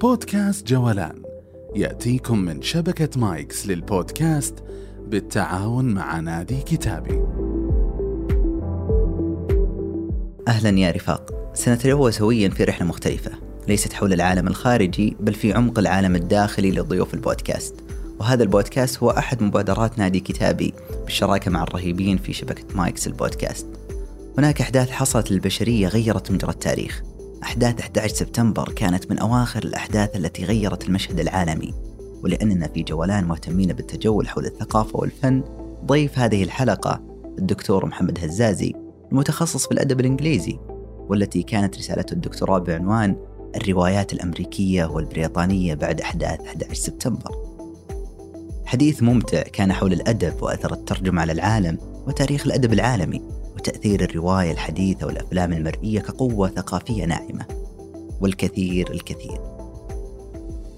بودكاست جولان يأتيكم من شبكة مايكس للبودكاست بالتعاون مع نادي كتابي. أهلا يا رفاق. سننطلق سويا في رحلة مختلفة. ليست حول العالم الخارجي بل في عمق العالم الداخلي لضيوف البودكاست. وهذا البودكاست هو أحد مبادرات نادي كتابي بالشراكة مع الرهيبين في شبكة مايكس البودكاست. هناك أحداث حصلت للبشرية غيرت مجرى التاريخ. أحداث 11 سبتمبر كانت من أواخر الأحداث التي غيرت المشهد العالمي ولأننا في جولان مهتمين بالتجول حول الثقافة والفن ضيف هذه الحلقة الدكتور محمد هزازي المتخصص في الأدب الإنجليزي والتي كانت رسالته الدكتوراه بعنوان الروايات الأمريكية والبريطانية بعد أحداث 11 سبتمبر. حديث ممتع كان حول الأدب وأثر الترجمة على العالم وتاريخ الأدب العالمي. وتأثير الرواية الحديثة والأفلام المرئية كقوة ثقافية ناعمة. والكثير الكثير.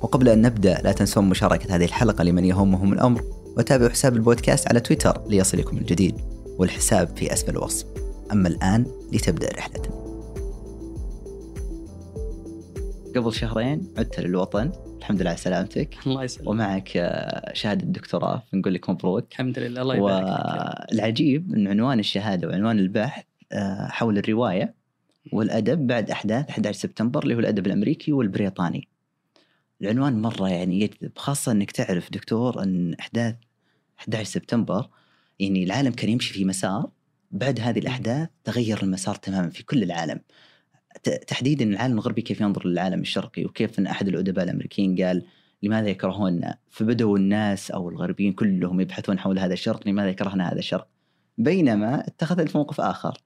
وقبل أن نبدأ لا تنسون مشاركة هذه الحلقة لمن يهمهم الأمر وتابعوا حساب البودكاست على تويتر ليصلكم الجديد والحساب في أسفل الوصف. أما الآن لتبدأ رحلتنا قبل شهرين عدت للوطن. الحمد لله على سلامتك. الله يسلمك. ومعك آه، شهادة الدكتوراه فنقول لك مبروك. الحمد لله الله يبارك والعجيب أن عنوان الشهادة وعنوان البحث آه، حول الرواية والأدب بعد أحداث 11 سبتمبر اللي هو الأدب الأمريكي والبريطاني. العنوان مرة يعني يجذب خاصة أنك تعرف دكتور أن أحداث 11 سبتمبر يعني العالم كان يمشي في مسار بعد هذه الأحداث تغير المسار تماما في كل العالم. تحديدا العالم الغربي كيف ينظر للعالم الشرقي وكيف إن أحد الأدباء الأمريكيين قال لماذا يكرهوننا؟ فبدأوا الناس أو الغربيين كلهم يبحثون حول هذا الشرق لماذا يكرهنا هذا الشرق؟ بينما اتخذت موقف آخر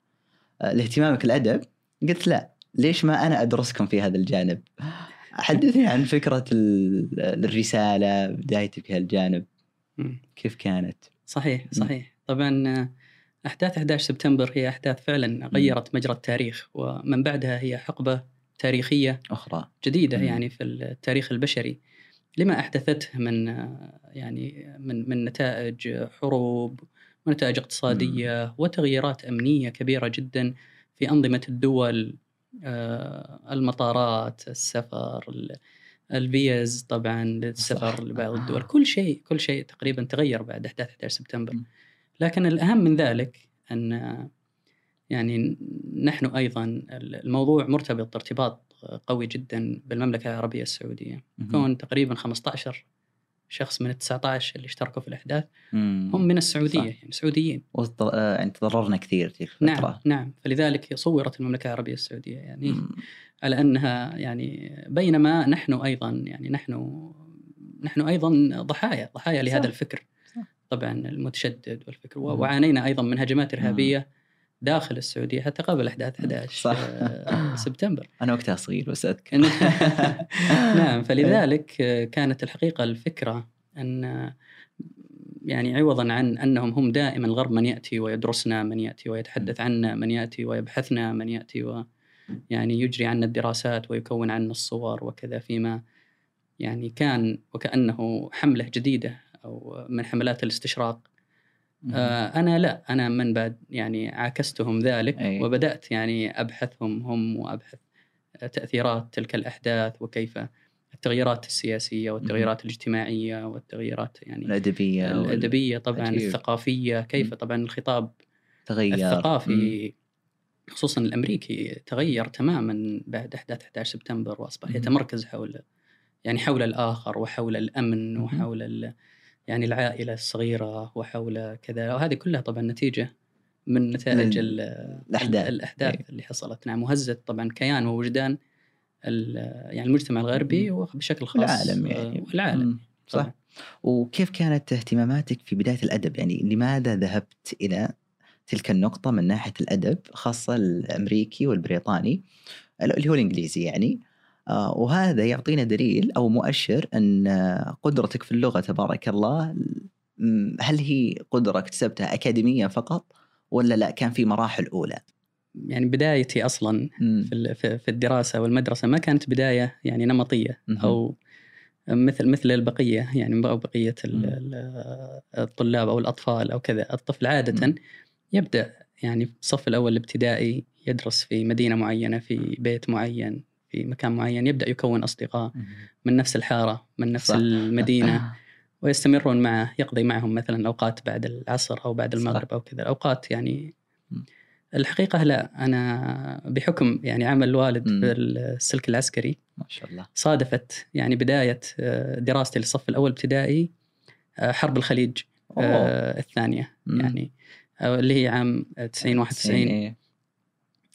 آه، لاهتمامك الأدب قلت لا ليش ما أنا أدرسكم في هذا الجانب؟ حدثني عن فكرة ال- الرسالة بدايتك في هالجانب. كيف كانت؟ صحيح صحيح طبعا أحداث 11 سبتمبر هي أحداث فعلا غيرت مجرى التاريخ ومن بعدها هي حقبة تاريخية أخرى جديدة مم. يعني في التاريخ البشري لما أحدثته من يعني من من نتائج حروب ونتائج اقتصادية وتغييرات أمنية كبيرة جدا في أنظمة الدول آه، المطارات السفر ال- الفيز طبعا للسفر. لبعض. الدول كل شيء كل شيء تقريبا تغير بعد أحداث 11 سبتمبر م. لكن الأهم من ذلك أن آه، يعني نحن أيضا الموضوع مرتبط ارتباط قوي جدا بالمملكة العربية السعودية كون تقريبا 15 شخص من ال 19 اللي اشتركوا في الأحداث هم من السعودية صح. يعني سعوديين آه، يعني تضررنا كثير تلك نعم الفترة نعم فلذلك صورت المملكة العربية السعودية يعني مم. على أنها يعني بينما نحن أيضا يعني نحن نحن أيضا ضحايا ضحايا لهذا صح. الفكر. طبعا المتشدد والفكر. وعانينا أيضا من هجمات إرهابية داخل السعودية حتى قبل أحداث 11 صح. آه، سبتمبر أنا وقتها صغير بس اذكر نعم فلذلك آه، كانت الحقيقة الفكرة أن يعني عوضا عن أنهم هم دائما الغرب من يأتي ويدرسنا من يأتي ويتحدث عنا من يأتي ويبحثنا من يأتي و يعني يجري عنا الدراسات ويكون عنا الصور وكذا فيما يعني كان وكأنه حملة جديدة أو من حملات الاستشراق آه، أنا لا أنا من بعد يعني عاكستهم ذلك أي. وبدأت يعني أبحثهم هم وأبحث تأثيرات تلك الأحداث وكيف التغييرات السياسية والتغييرات الاجتماعية والتغييرات يعني الأدبية الأدبية طبعا عجيب. الثقافية كيف مم. طبعا الخطاب تغير مم. الثقافي خصوصا الأمريكي تغير تماما بعد أحداث 11 سبتمبر وأصبح مم. يتمركز حول يعني حول الآخر وحول الأمن مم. وحول يعني العائلة الصغيرة وحول كذا وهذه كلها طبعا نتيجة من نتائج من ال- الأحداث. الأحداث أي. اللي حصلت نعم وهزت طبعا كيان ووجدان يعني المجتمع الغربي وبشكل خاص العالم يعني آه، والعالم. صح طبعاً. وكيف كانت اهتماماتك في بداية الأدب يعني لماذا ذهبت إلى تلك النقطة من ناحية الأدب خاصة الأمريكي والبريطاني اللي هو الإنجليزي يعني وهذا يعطينا دليل أو مؤشر أن آه، قدرتك في اللغة تبارك الله هل هي قدرة اكتسبتها اكاديميا فقط ولا لا كان في مراحل أولى؟ يعني بدايتي أصلا. في في الدراسة والمدرسة ما كانت بداية يعني نمطية. أو مثل مثل البقية يعني أو بقية الطلاب أو الأطفال أو كذا الطفل عادة. يبدأ يعني في الصف الأول الابتدائي يدرس في مدينة معينة في بيت معين في مكان معين يبدأ يكون أصدقاء. من نفس الحارة من نفس صح. المدينة ويستمرون معه يقضي معهم مثلا أوقات بعد العصر أو بعد صح. المغرب أو كذا أوقات يعني. الحقيقة لا أنا بحكم يعني عمل الوالد مم. في السلك العسكري ما شاء الله صادفت يعني بداية آه، دراستي للصف الأول ابتدائي آه، حرب الخليج أوه. آه، الثانية مم. يعني آه، اللي هي عام 90 91 إيه.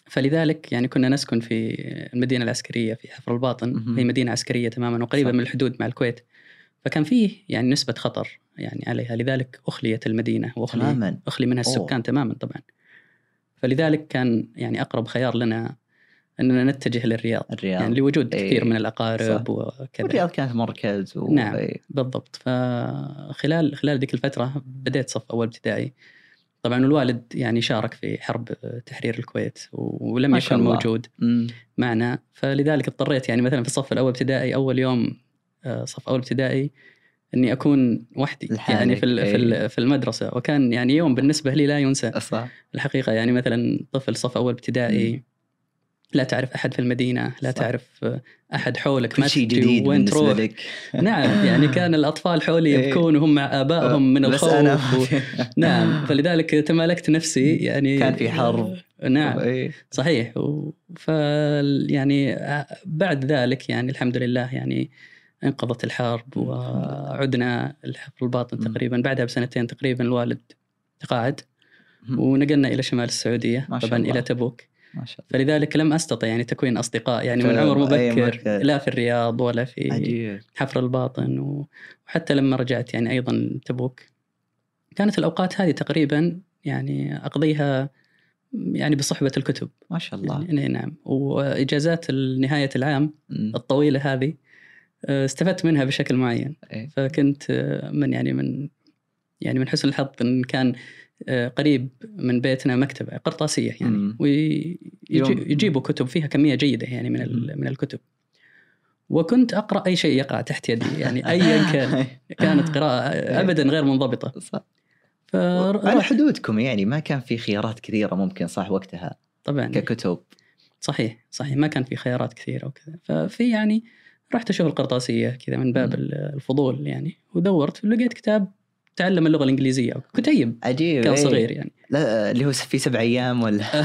فلذلك يعني كنا نسكن في المدينة العسكرية في حفر الباطن. هي مدينة عسكرية تماما وقريبة صح. من الحدود مع الكويت فكان فيه يعني نسبة خطر يعني عليها لذلك أخليت المدينة وأخلي تماما أخلي منها أوه. السكان تماما طبعا فلذلك كان يعني أقرب خيار لنا أننا نتجه للرياض الرياض يعني لوجود إيه. كثير من الأقارب صح. وكذا الرياض كانت مركز و... نعم. إيه. بالضبط فخلال خلال ذيك الفترة بديت صف أول ابتدائي طبعا الوالد يعني شارك في حرب تحرير الكويت ولم يكن الله. موجود. معنا فلذلك اضطريت يعني مثلا في الصف الأول ابتدائي أول يوم آه، صف أول ابتدائي إني أكون وحدي يعني في في إيه. في المدرسة وكان يعني يوم بالنسبة لي لا ينسى الحقيقة يعني مثلا طفل صف أول ابتدائي لا تعرف أحد في المدينة لا صح. تعرف آه، أحد حولك ما شيء جديد وين تروح لك نعم يعني كان الأطفال حولي إيه. يبكون وهم مع آبائهم من الخوف أنا و... نعم فلذلك تمالكت نفسي يعني كان في حرب. نعم إيه. صحيح و... ف يعني بعد ذلك يعني الحمد لله يعني انقضت الحرب وعدنا الحفر الباطن. تقريبا بعدها بسنتين تقريبا الوالد تقاعد. ونقلنا إلى شمال السعودية طبعا الله. إلى تبوك ما شاء الله. فلذلك لم أستطع يعني تكوين أصدقاء يعني من عمر مبكر. لا في الرياض ولا في عجيب. حفر الباطن وحتى لما رجعت يعني أيضا تبوك. كانت الأوقات هذه تقريبا يعني أقضيها يعني بصحبة الكتب. ما شاء الله. يعني نعم. وإجازات نهاية العام. الطويلة هذه آه، استفدت منها بشكل معين. إيه. فكنت آه، من يعني من يعني من حسن الحظ إن كان قريب من بيتنا مكتبة قرطاسية يعني. ويجيبوا كتب فيها كمية جيدة يعني من من الكتب. وكنت أقرأ أي شيء يقع تحت يدي يعني ايا كان. كانت قراءة ابدا غير منضبطة. صح. على حدودكم يعني ما كان في خيارات كثيرة ممكن صح وقتها طبعا. ككتب؟ صحيح صحيح. ما كان في خيارات كثيرة وكذا. ففي يعني رحت أشوف القرطاسية كذا من باب. الفضول يعني. ودورت لقيت كتاب تعلم اللغة الإنجليزية كتيب عجيب كان إيه. صغير يعني لا اللي هو في سبع أيام ولا.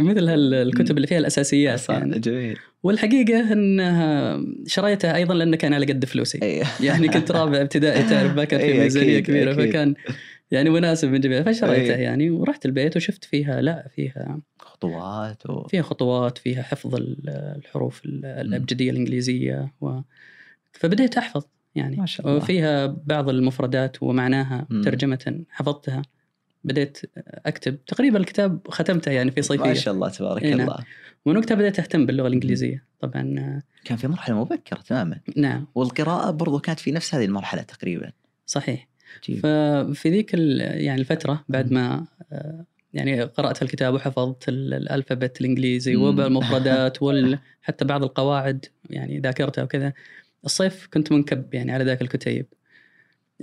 مثل هالكتب اللي فيها الأساسيات صح يعني جميل والحقيقة إنها شريتها أيضا لأنه كان على قد فلوسي إيه. يعني كنت رابع ابتدائي تعرف ما كان في إيه، ميزانية كبيرة أكيد. فكان يعني مناسب من جميع فشريتها إيه. يعني ورحت البيت وشفت فيها لا فيها خطوات و... فيها خطوات فيها حفظ ال- الحروف ال- الأبجدية الإنجليزية و... فبديت أحفظ يعني. ما شاء الله. وفيها بعض المفردات ومعناها مم. ترجمة حفظتها. بديت أكتب تقريبا الكتاب ختمته يعني في ما صيفية. شاء الله تبارك إيه،. الله. ومن وقتها بديت أهتم باللغة الإنجليزية. طبعا آه، كان في مرحلة مبكرة تماما. نعم. والقراءة برضو كانت في نفس هذه المرحلة تقريبا. صحيح. عجيب. ففي ذيك يعني الفترة بعد ما آه، يعني قرأت الكتاب وحفظت ال- الالفابت الإنجليزي مم. والمفردات وال حتى بعض القواعد يعني ذاكرتها وكذا. الصيف كنت منكب يعني على ذاك الكتيب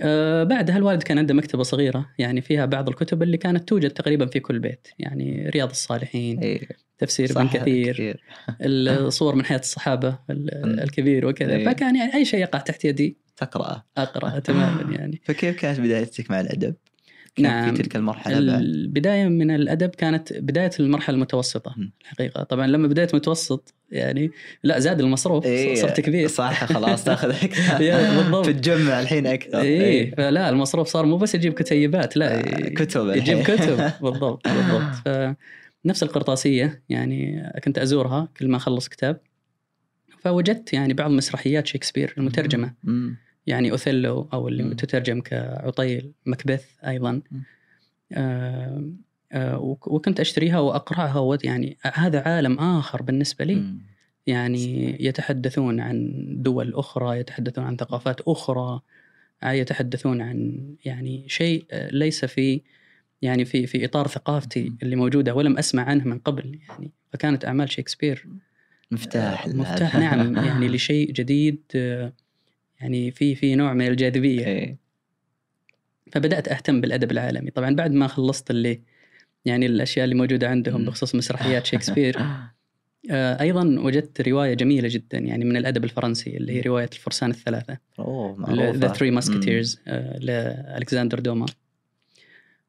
آه، بعدها الوالد كان عنده مكتبة صغيرة يعني فيها بعض الكتب اللي كانت توجد تقريبا في كل بيت يعني رياض الصالحين إيه. تفسير ابن كثير الصور من حياة الصحابة ال- مم. الكبير وكذا إيه. فكان يعني أي شيء يقع تحت يدي تقرا اقرا تماما يعني فكيف كانت بدايتك مع الأدب؟ كان نعم. في تلك المرحلة بعد. البداية من الأدب كانت بداية المرحلة المتوسطة مم. الحقيقة طبعا لما بديت متوسط يعني لا زاد المصروف إيه، صرت كبير. صح خلاص تاخذ يا، بالضبط. أكثر تتجمع الحين أكثر. إيه فلا المصروف صار مو بس يجيب كتيبات لا آه، كتب. يجيب. كتب. بالضبط بالضبط. فنفس القرطاسية يعني كنت أزورها كل ما أخلص كتاب. فوجدت يعني بعض مسرحيات شكسبير المترجمة. مم. يعني أوثيلو أو اللي مم. تترجم كعطيل مكبث أيضا. آه آه وك- وكنت أشتريها وأقرأها يعني هذا عالم آخر بالنسبة لي. يعني يتحدثون عن دول أخرى يتحدثون عن ثقافات أخرى آه، يتحدثون عن يعني شيء آه، ليس في يعني في في إطار ثقافتي. اللي موجودة ولم أسمع عنه من قبل يعني فكانت أعمال شكسبير مفتاح. مفتاح نعم يعني لشيء جديد يعني في في نوع من الجاذبية. إيه. فبدأت أهتم بالأدب العالمي. طبعا بعد ما خلصت اللي يعني الأشياء اللي موجودة عندهم. بخصوص مسرحيات شكسبير آه، أيضا وجدت رواية جميلة جدا يعني من الأدب الفرنسي اللي هي رواية الفرسان الثلاثة. أوه The Three Musketeers لألكسندر دوما.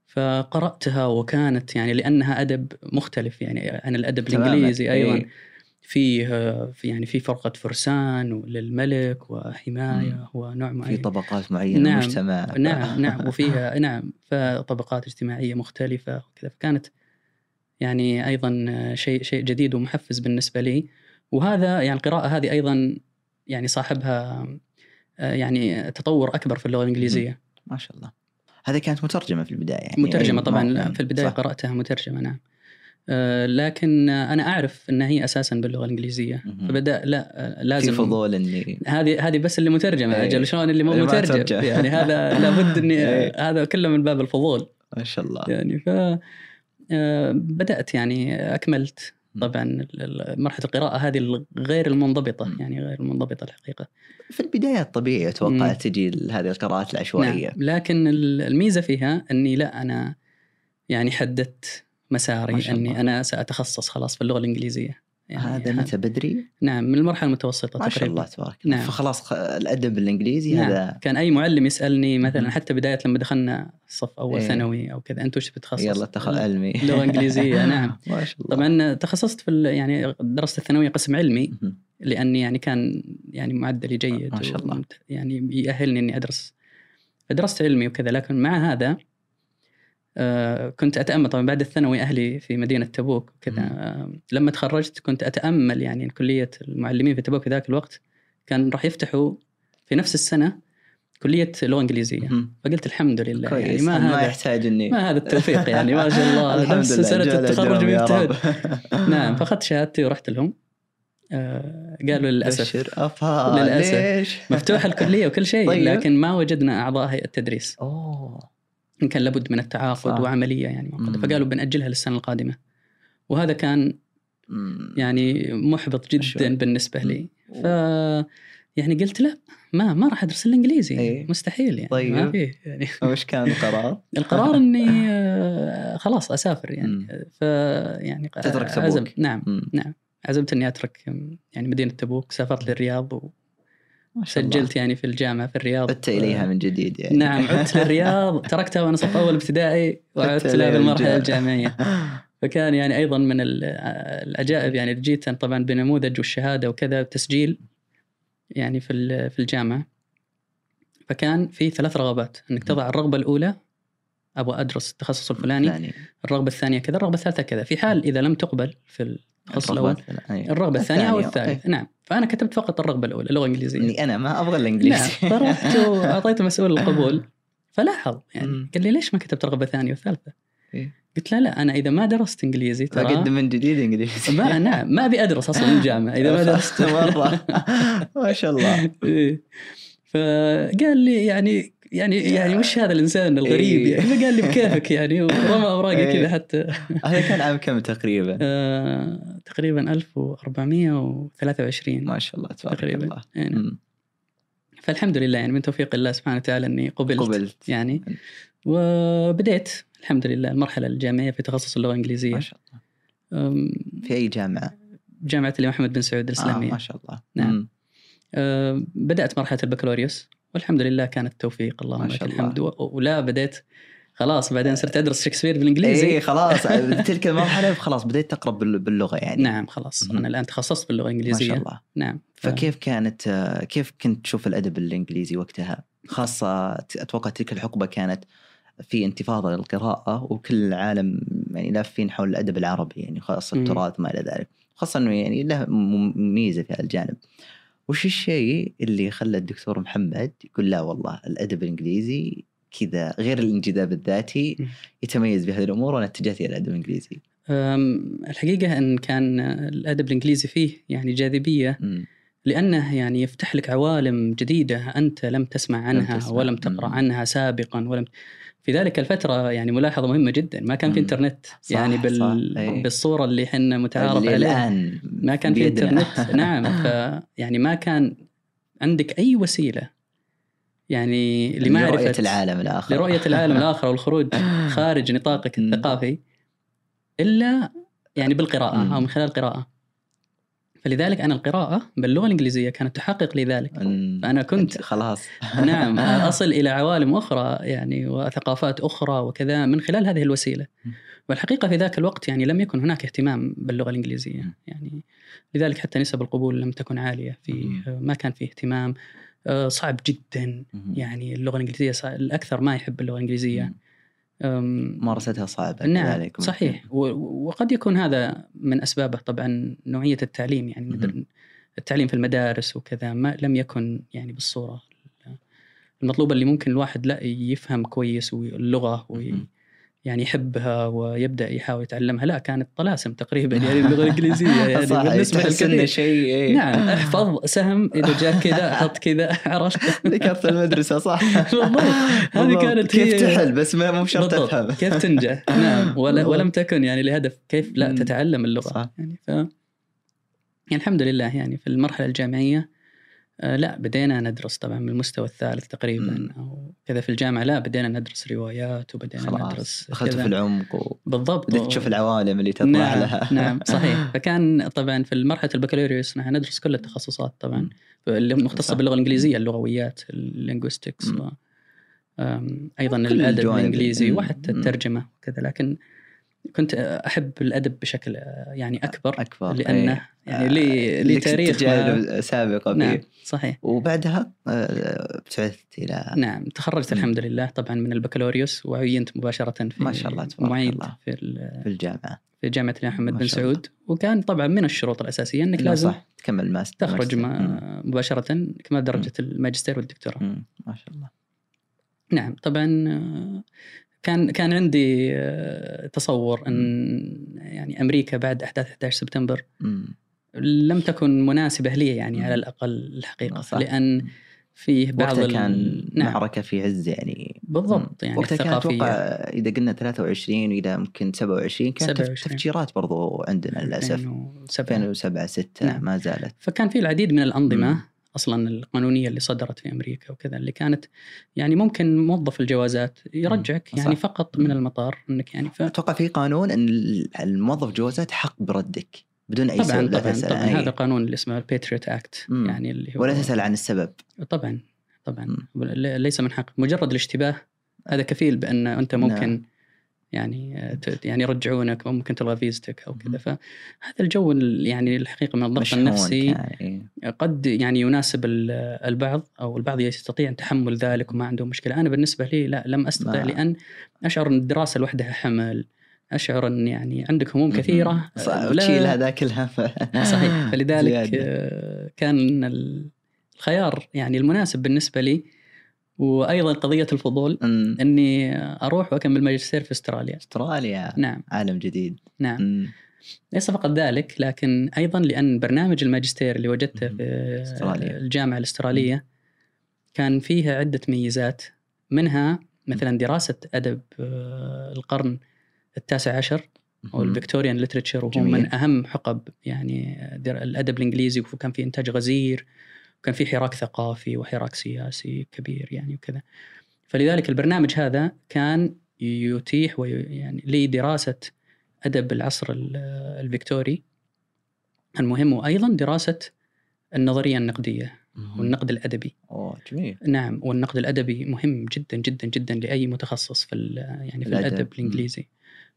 فقرأتها وكانت يعني لأنها أدب مختلف يعني عن الأدب. الإنجليزي أيضا. إيه. فيه في يعني في فرقة فرسان للملك وحماية مم. ونوع في معين. طبقات معينة نعم. مجتمع. نعم نعم وفيها نعم فطبقات اجتماعية مختلفة وكذا. فكانت يعني أيضا شيء شيء جديد ومحفز بالنسبة لي. وهذا يعني القراءة هذه أيضا يعني صاحبها يعني تطور أكبر في اللغة الإنجليزية. ما شاء الله. هذه كانت مترجمة في البداية يعني. مترجمة أي طبعا في البداية صح. قرأتها مترجمة نعم. لكن أنا أعرف انها هي أساسا باللغة الإنجليزية. فبدأ لا آه، في لازم فضول اني هذه هذه بس اللي مترجمة إيه. أجل شلون اللي مو ما مترجم ترجم. يعني هذا لابد اني إيه. هذا كله من باب الفضول ما شاء الله يعني ف آه، بدأت يعني أكملت طبعا مرحلة القراءة هذه غير المنضبطة. يعني غير المنضبطة الحقيقة في البداية الطبيعي أتوقع. تجي هذه القراءات العشوائية نعم. لكن ال- الميزة فيها إني لا أنا يعني حددت مساري. أني أنا سأتخصص خلاص في اللغة الإنجليزية يعني هذا متى بدري؟ نعم من المرحلة المتوسطة ما شاء الله تبارك نعم. فخلاص الأدب الإنجليزي نعم. هذا كان أي معلم يسألني مثلا. حتى بداية لما دخلنا صف أول إيه. ثانوي أو كذا أنت وش بتخصص؟ يلا تخل علمي لغه انجليزيه نعم ما شاء الله طبعا تخصصت في يعني درست الثانوية قسم علمي. لأني يعني كان يعني معدلي جيد ما شاء الله. يعني يأهلني إني أدرس فدرست علمي وكذا لكن مع هذا كنت أتأمل طبعا بعد الثانوي أهلي في مدينة تبوك وكذا. آه، لما تخرجت كنت أتأمل يعني كلية المعلمين في تبوك في ذاك الوقت كان راح يفتحوا في نفس السنة كلية لغة إنجليزية. فقلت الحمد لله يعني كويس ما ما هذا يحتاج إني ما هذا التوفيق يعني ما شاء الله نفس سنة التخرج رب. نعم فأخذت شهادتي ورحت لهم آه، قالوا للأسف. ليش؟ مفتوحه الكلية وكل شيء طيب. لكن ما وجدنا أعضاء هيئة التدريس أوه إن كان لابد من التعاقد صح. وعملية يعني معقدة. فقالوا بنأجلها للسنة القادمة وهذا كان. يعني محبط جدا شو. بالنسبة لي. ف يعني قلت لا ما ما راح أدرس الانجليزي إيه. مستحيل يعني طيب. ما فيه يعني وش كان القرار؟ القرار إني آه، خلاص أسافر يعني. ف يعني تترك تبوك. عزم نعم مم. نعم عزمت إني أترك يعني مدينة تبوك سافرت للرياض وسجلت يعني في الجامعة في الرياض. عدت إليها من جديد يعني. نعم عدت للرياض تركتها وأنا صف أول ابتدائي وعدت عدت لها بالمرحلة الجامعة. الجامعية. فكان يعني أيضا من ال- العجائب يعني جيت طبعا بنموذج والشهادة وكذا تسجيل يعني في في الجامعة. فكان في ثلاث رغبات إنك تضع الرغبة الأولى أبغى أدرس التخصص الفلاني. الرغبة الثانية كذا الرغبة الثالثة كذا. في حال إذا لم تقبل في التخصص الأول. الرغبة الثانية. الرغبة الثانية أو الثانية، الثالث نعم. فأنا كتبت فقط الرغبة الأولى لغه انجليزيه اني أنا ما أبغى نعم. الانجليزي فرحت واعطيت مسؤول القبول. فلاحظ يعني. قال لي ليش ما كتبت رغبة ثانية وثالثة؟ إيه. قلت له لا أنا إذا ما درست إنجليزي ترى اقدم من جديد إنجليزي. ما نعم. ما أبي أدرس أصلا الجامعة إذا ما درست. مرة. ما شاء الله. إيه. فقال لي يعني يعني يعني وش هذا الإنسان الغريب إيه. يعني قال لي بكيفك يعني ورمى أوراقي إيه. كذا حتى هذا كان عام كم تقريبا؟ آه تقريبا 1423 ما شاء الله تبارك تقريبا. الله إيه،. مم. فالحمد لله يعني من توفيق الله سبحانه وتعالى إني قبلت, قبلت يعني وبديت الحمد لله المرحلة الجامعية في تخصص اللغة الإنجليزية ما شاء الله في أي جامعة؟ جامعة الإمام محمد بن سعود آه الاسلاميه ما شاء الله نعم. مم. أه بدأت مرحلة البكالوريوس والحمد لله كان التوفيق اللهم ما لك الله. الحمد. ولا بديت خلاص بعدين صرت أدرس شكسبير بالإنجليزي اي خلاص. تلك المرحلة خلاص بديت تقرب بال- باللغة يعني. نعم خلاص. مهم. أنا الآن تخصصت باللغة ما الإنجليزية. شاء الله. نعم ف- فكيف كانت آه، كيف كنت تشوف الأدب الإنجليزي وقتها؟ خاصة أتوقع تلك الحقبة كانت في انتفاضة للقراءه وكل العالم يعني لافين حول الأدب العربي يعني خاصة. التراث ما إلى ذلك. خاصة إنه يعني له ميزة في هذا الجانب. وش الشيء اللي خلى الدكتور محمد يقول لا والله الأدب الإنجليزي كذا غير الانجذاب الذاتي. يتميز بهذه الأمور وأنا اتجهت إلى الأدب الإنجليزي أم، الحقيقة أن كان الأدب الإنجليزي فيه يعني جاذبية مم. لأنه يعني يفتح لك عوالم جديدة أنت لم تسمع عنها تسمع. ولم تقرأ مم. عنها سابقا ولم في ذلك الفترة يعني ملاحظة مهمة جدا ما كان في. إنترنت صح، يعني بال... صح، إيه. بالصورة اللي إحنا متعارف عليها الآن ما كان في. إنترنت نعم ف يعني ما كان عندك أي وسيلة يعني لمعرفة لرؤية العالم الآخر لرؤية العالم الآخر والخروج خارج نطاقك. الثقافي إلا يعني بالقراءة. أو من خلال القراءة فلذلك أنا القراءة باللغة الإنجليزية كانت تحقق لي ذلك فأنا كنت خلاص نعم أصل إلى عوالم أخرى يعني وثقافات أخرى وكذا من خلال هذه الوسيلة. والحقيقة في ذاك الوقت يعني لم يكن هناك اهتمام باللغة الإنجليزية. يعني لذلك حتى نسب القبول لم تكن عالية في. ما كان في اهتمام آه، صعب جدا. يعني اللغة الإنجليزية الأكثر ما يحب اللغة الإنجليزية ممارستها صعبة نعم. صحيح وقد يكون هذا من أسبابه طبعا نوعية التعليم يعني التعليم في المدارس وكذا ما لم يكن يعني بالصورة المطلوبة اللي ممكن الواحد لا يفهم كويس واللغة وي. يعني يحبها ويبدأ يحاول يتعلمها لا كانت طلاسم تقريبا يعني اللغة الانجليزيه يعني صح بالنسبة شيء إيه. نعم أحفظ سهم إذا جاء كذا حط كذا عرفت ذكرت المدرسة صح بالضبط هذه. كانت كيف هي- تحل بس ما مو شرط. تفهم كيف تنجح نعم ولا. ولم تكن يعني لهدف كيف لا. تتعلم اللغة صح. يعني ف يعني الحمد لله يعني في المرحلة الجامعية لا بدينا ندرس طبعا من المستوى الثالث تقريبا مم. أو كذا في الجامعة لا بدينا ندرس روايات وبدينا خلاص ندرس دخلت. في العمق و... بالضبط بديت تشوف العوالم اللي تطلع نعم لها نعم صحيح فكان طبعا في مرحله البكالوريوس نحن ندرس كل التخصصات طبعا مم. اللي مختصة صح. باللغة الإنجليزية اللغويات ال linguistics أيضا الأدب. الإنجليزي. وحتى. الترجمة وكذا لكن كنت أحب الأدب بشكل آه، يعني أكبر أكبر لأنه إيه. يعني لي لي لك تاريخ سابقة نعم فيه صحيح وبعدها آه، ابتعثت إلى نعم تخرجت مم. الحمد لله طبعا من البكالوريوس وعينت مباشرة في ما شاء الله تبارك معيد الله. في في الجامعة في جامعة الإمام محمد بن. سعود وكان طبعا من الشروط الأساسية إنك لا لازم صح تكمل ماستر تخرج. ما مباشرة كما درجة الماجستير والدكتوراه. ما شاء الله نعم طبعا آه، كان كان عندي آه، تصور إن يعني أمريكا بعد أحداث 11 سبتمبر. لم تكن مناسبة لي يعني. على الأقل الحقيقة صح. لأن فيه بعض وقتها كان نعم معركة في عز يعني بالضبط يعني وقتها كان الثقافية أتوقع إذا قلنا 23 والى ممكن 27 كانت 27. تفجيرات برضو عندنا للأسف 2007 2007 6 نعم. ما زالت فكان في العديد من الأنظمة. أصلا القانونية اللي صدرت في أمريكا وكذا اللي كانت يعني ممكن موظف الجوازات يرجعك. يعني صح. فقط. من المطار إنك يعني ف... أتوقع في قانون إن الموظف جوازات حق بردك بدون أي طبعا سبب طبعا تسأل طبعا عن هذا أي قانون اللي اسمه ال Patriot Act. يعني اللي هو ولا تسأل عن السبب طبعا طبعا مم. ليس من حق مجرد الاشتباه هذا كفيل بأن أنت نعم. يعني آه، يعني يرجعونك ممكن تلغى فيزتك أو كذا. فهذا الجو ال- يعني الحقيقة من الضغط النفسي إيه. قد يعني يناسب ال- البعض أو البعض يستطيع تحمل ذلك وما عنده مشكلة. أنا بالنسبة لي لا لم أستطع لأن أشعر أن الدراسة لوحدها حمل. أشعر أن يعني عندك هموم كثيرة صح وتشيل هذاك الهم. صحيح. فلذلك زيادة. آه، كان الخيار يعني المناسب بالنسبة لي وأيضا قضية الفضول أمم، إني أروح وأكمل ماجستير في أستراليا. أستراليا. نعم. عالم جديد. نعم. أمم، ليس فقط ذلك لكن أيضا لأن برنامج الماجستير اللي وجدته. في أستراليا. الجامعة الأسترالية كان فيها عدة ميزات منها مثلا دراسة أدب آه، القرن التاسع عشر أو. ال Victorian literature وهو. من أهم حقب يعني در- الأدب الإنجليزي وكان في إنتاج غزير. وكان في حراك ثقافي وحراك سياسي كبير يعني وكذا. فلذلك البرنامج هذا كان يتيح وي يعني لدراسة أدب العصر ال- الفيكتوري. المهم وأيضا دراسة النظرية النقدية مهم. والنقد الأدبي. أوه جميل. نعم والنقد الأدبي مهم جدا جدا جدا لأي متخصص في ال- يعني في الأدب. الأدب الإنجليزي.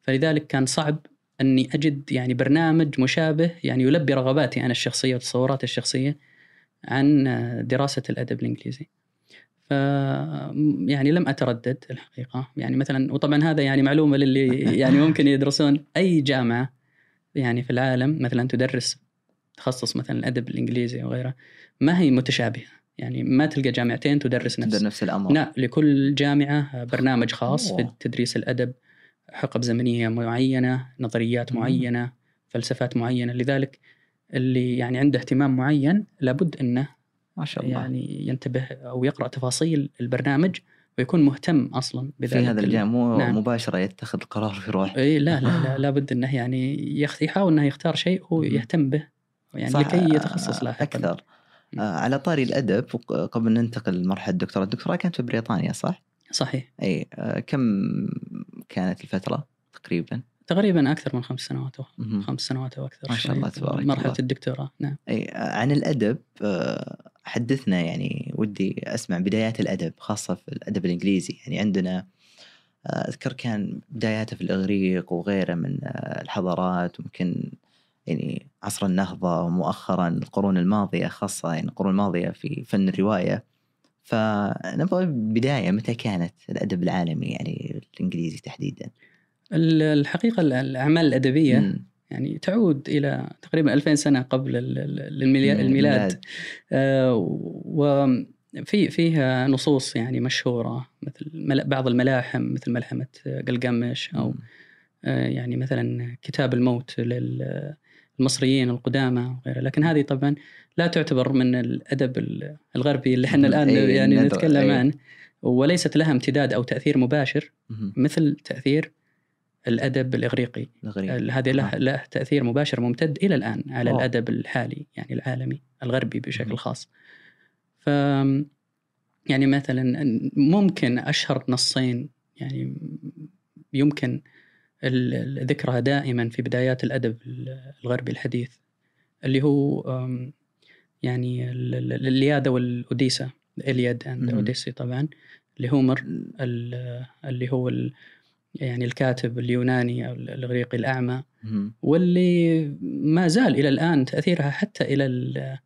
فلذلك كان صعب أني أجد يعني برنامج مشابه يعني يلبي رغباتي أنا الشخصية وتصوراتي الشخصية عن دراسة الأدب الإنجليزي. ف يعني لم أتردد الحقيقة يعني مثلا وطبعا هذا يعني معلومة للي يعني ممكن يدرسون أي جامعة يعني في العالم مثلا تدرس تخصص مثلا الأدب الإنجليزي أو غيره ما هي متشابهة يعني ما تلقى جامعتين تدرس نفس نفس الأمر لا لكل جامعة برنامج خاص في أوه. تدريس الأدب حقب زمنية معينة نظريات مم. معينة فلسفات معينة لذلك اللي يعني عنده اهتمام معين لابد أنه ما شاء الله يعني ينتبه أو يقرأ تفاصيل البرنامج ويكون مهتم أصلا بذلك في هذا ال- الجانب مو نعم. مباشرة يتخذ القرار ويروح إيه لا لا لا لابد أنه يعني يخ- يحاول أنه يختار شيء هو. يهتم به يعني صح، لكي يتخصص لاحقا أكثر مم. آه، على طاري الأدب قبل أن ننتقل لمرحلة الدكتوراه الدكتوراه كانت في بريطانيا صح؟ صحيح اي آه، كم كانت الفترة تقريبا؟ تقريبا أكثر من خمس سنوات أو مهم. خمس سنوات أو أكثر ما شاء. الله تبارك مرحلة الله. الدكتوراه نعم أي عن الأدب آه، حدثنا يعني ودي أسمع بدايات الأدب خاصة في الأدب الإنجليزي يعني عندنا آه، أذكر كان بداياته في الإغريق وغيره من آه، الحضارات ممكن يعني عصر النهضة ومؤخرا القرون الماضية خاصة يعني القرون الماضية في فن الرواية فنبغى بداية متى كانت الأدب العالمي يعني الإنجليزي تحديدا الحقيقة ال- الأعمال الأدبية مم. يعني تعود إلى تقريبا 2000 سنة قبل الميلاد آه، وفي فيها نصوص يعني مشهورة مثل بعض الملاحم مثل ملحمة قلقمش أو. آه، يعني مثلا كتاب الموت للمصريين القدامى وغيره لكن هذه طبعا لا تعتبر من الأدب ال- الغربي اللي إحنا الآن يعني نتكلم. عنه وليست لها امتداد أو تأثير مباشر. مثل تأثير الأدب الإغريقي هذه له, آه. له تأثير مباشر ممتد إلى الآن على أوه. الأدب الحالي يعني العالمي الغربي بشكل. خاص ف يعني مثلا ممكن أشهر نصين يعني يمكن الذكرها دائما في بدايات الأدب الغربي الحديث اللي هو يعني ال- ال- الإلياذة والأوديسة الإلياد أند. أوديسي طبعا لهومر ال- اللي هو يعني الكاتب اليوناني أو الإغريقي الأعمى مم. واللي ما زال إلى الآن تأثيرها حتى إلى ال-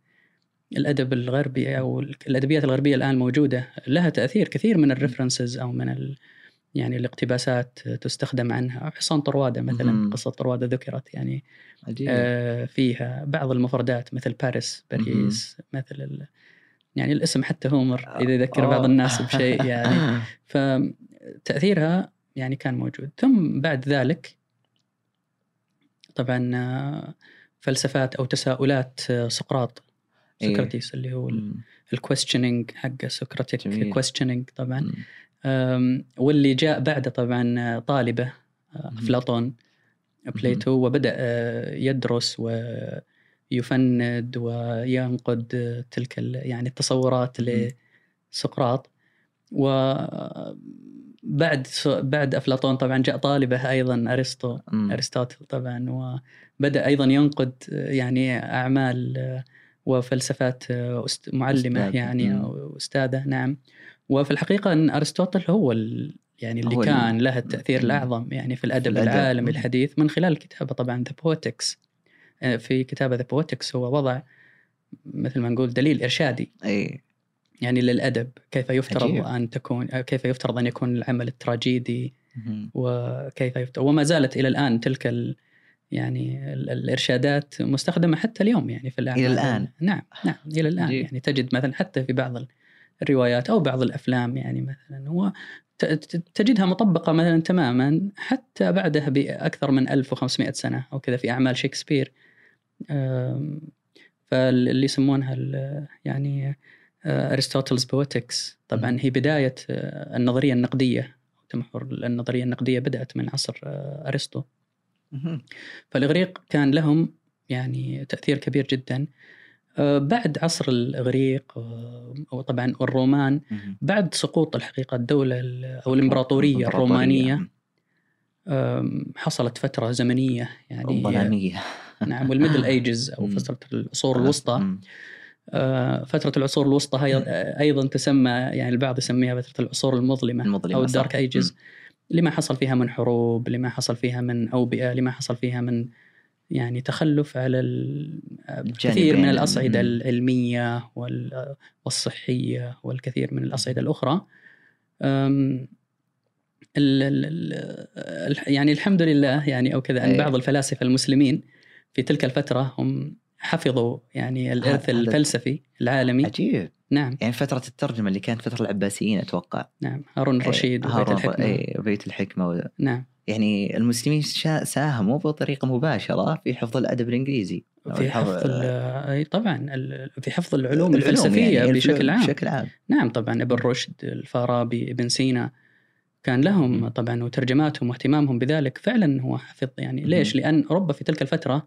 الأدب الغربي أو الأدبيات الغربية الآن موجودة لها تأثير كثير من الريفرنسز أو من ال يعني الاقتباسات تستخدم عنها حصان طرواده مثلا مهم. قصة طرواده ذكرت يعني عجيب آه، فيها بعض المفردات مثل باريس باريس مثل ال يعني الاسم حتى Homer إذا يذكر بعض أوه. الناس بشيء يعني فتاثيرها يعني كان موجود ثم بعد ذلك طبعا آه، فلسفات أو تساؤلات آه، سقراط إيه. سقراطيس اللي هو. ال questioning حق Socratic. questioning طبعا واللي جاء بعده طبعا آه، طالبه. أفلاطون Plato وبدأ يدرس ويفند وينقد تلك يعني التصورات. لسقراط وبعد بعد أفلاطون طبعا جاء طالبه أيضا أرسطو. ارسطوطل طبعا وبدأ أيضا ينقد آه، يعني أعمال آه، وفلسفات آه، معلمة أستاذ. يعني مم. أستاذة نعم وفي الحقيقة أن ارسطوطل هو ال يعني اللي كان له التأثير مم. الأعظم يعني في الأدب, الأدب. العالمي. الحديث من خلال كتابة طبعا The Poetics في كتابة The Poetics هو وضع مثل ما نقول دليل إرشادي اي يعني للأدب كيف يفترض عجيب. أن تكون كيف يفترض أن يكون العمل التراجيدي. وكيف يفترض وما زالت إلى الآن تلك ال يعني ال- الإرشادات مستخدمة حتى اليوم يعني في الأعمال إلى الآن؟ نعم نعم إلى الآن عجيب. يعني تجد مثلا حتى في بعض الروايات أو بعض الأفلام يعني مثلا هو تجدها مطبقة مثلا تماما حتى بعدها بأكثر من 1500 سنة أو كذا في أعمال شكسبير فاللي يسمونها يعني أرسطوتلز بويتكس طبعا. هي بداية آه، النظرية النقدية تمحور النظرية النقدية بدأت من عصر آه، أرسطو. فالإغريق كان لهم يعني تأثير كبير جدا آه، بعد عصر الإغريق آه، وطبعا والرومان. بعد سقوط الحقيقة الدولة ال- أو الإمبراطورية الرومانية حصلت فترة زمنية يعني الظلامية نعم والميدل أيجز أو. فتره العصور الوسطى آه، فترة العصور الوسطى هي آه، أيضا تسمى يعني البعض يسميها فترة العصور المظلمة المظلمة أو صح. الدارك أيجز مم. لما حصل فيها من حروب لما حصل فيها من أوبئة لما حصل فيها من يعني تخلف على ال- كثير من الجانبين. الأصعدة مم. العلمية وال- والصحية والكثير من الأصعدة الأخرى أم، ال ال ال يعني الحمد لله يعني أو كذا أن أي. بعض الفلاسفة المسلمين في تلك الفترة هم حفظوا يعني الإرث الفلسفي العالمي. عجيب. نعم. يعني فترة الترجمة اللي كانت فترة العباسيين أتوقع. نعم. هارون الرشيد إيه، وبيت هارون- الحكمة. إيه، بيت الحكمة و... نعم. يعني المسلمين. ساهموا بطريقة مباشرة في حفظ الأدب الإنجليزي. في حفظ أي طبعا في حفظ العلوم الفلسفية يعني بشكل عام. بشكل عام. نعم طبعا ابن رشد الفارابي ابن سينا. كان لهم. طبعا وترجماتهم واهتمامهم بذلك فعلا هو حفظ. يعني. ليش؟ لأن أوروبا في تلك الفترة آه،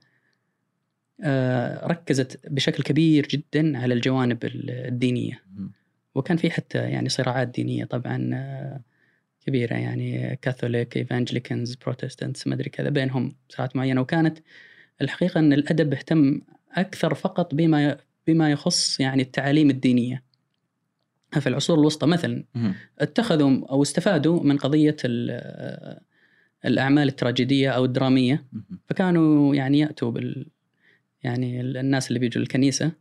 ركزت بشكل كبير جدا على الجوانب ال- الدينية. وكان في حتى يعني صراعات دينية طبعا آه، كبيرة يعني كاثوليك evangelicans Protestants ما أدري كذا بينهم ساعات معينة وكانت الحقيقة أن الأدب اهتم أكثر فقط بما بما يخص يعني التعاليم الدينية في العصور الوسطى مثلا. اتخذوا أو استفادوا من قضية ال- الأعمال التراجيدية أو الدرامية. فكانوا يعني يأتوا بال يعني ال- الناس اللي بيجوا الكنيسه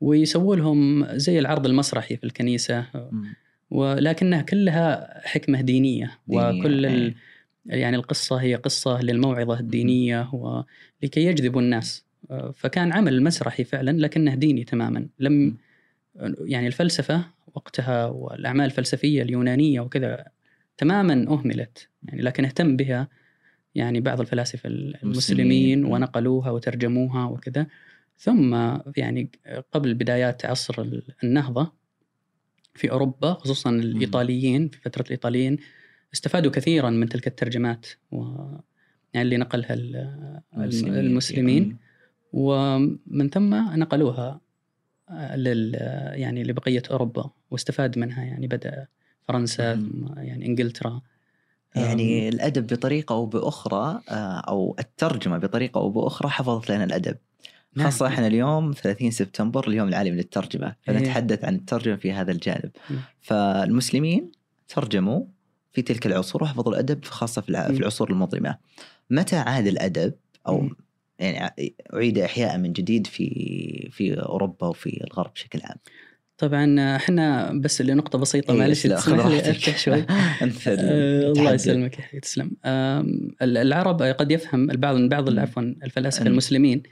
ويسووا لهم زي العرض المسرحي في الكنيسة. ولكنها كلها حكمة دينية, دينية، وكل ال... إيه. يعني القصة هي قصة للموعظة الدينية ولكي يجذبوا الناس. فكان عمل مسرحي فعلا لكنه ديني تماما. لم يعني الفلسفة وقتها والأعمال الفلسفية اليونانية وكذا تماما أهملت. يعني لكن اهتم بها يعني بعض الفلاسفة المسلمين. المسلمين. ونقلوها وترجموها وكذا. ثم يعني قبل بدايات عصر النهضة في أوروبا خصوصا الإيطاليين في فترة الإيطاليين استفادوا كثيرا من تلك الترجمات و يعني اللي نقلها ال- المسلمين. ومن ثم نقلوها لل يعني لبقية أوروبا واستفاد منها يعني بدأ فرنسا. ثم يعني إنجلترا. يعني الأدب بطريقة أو بأخرى آه، أو الترجمة بطريقة أو بأخرى حفظت لنا الأدب نعم. خاصة إحنا اليوم 30 سبتمبر اليوم العالمي للترجمة إيه. فنتحدث عن الترجمة في هذا الجانب. فالمسلمين ترجموا في تلك العصور وحفظوا الأدب خاصة في العصور المظلمة متى عاد الأدب أو مم. يعني أعيد إحياء من جديد في في أوروبا وفي الغرب بشكل عام طبعا إحنا بس لنقطه بسيطة إيه، معلش تسمح لي. أفتح شوي آه، الله. يسلمك يا تسلم العرب قد يفهم البعض من بعض. عفوا الفلاسفة أن- المسلمين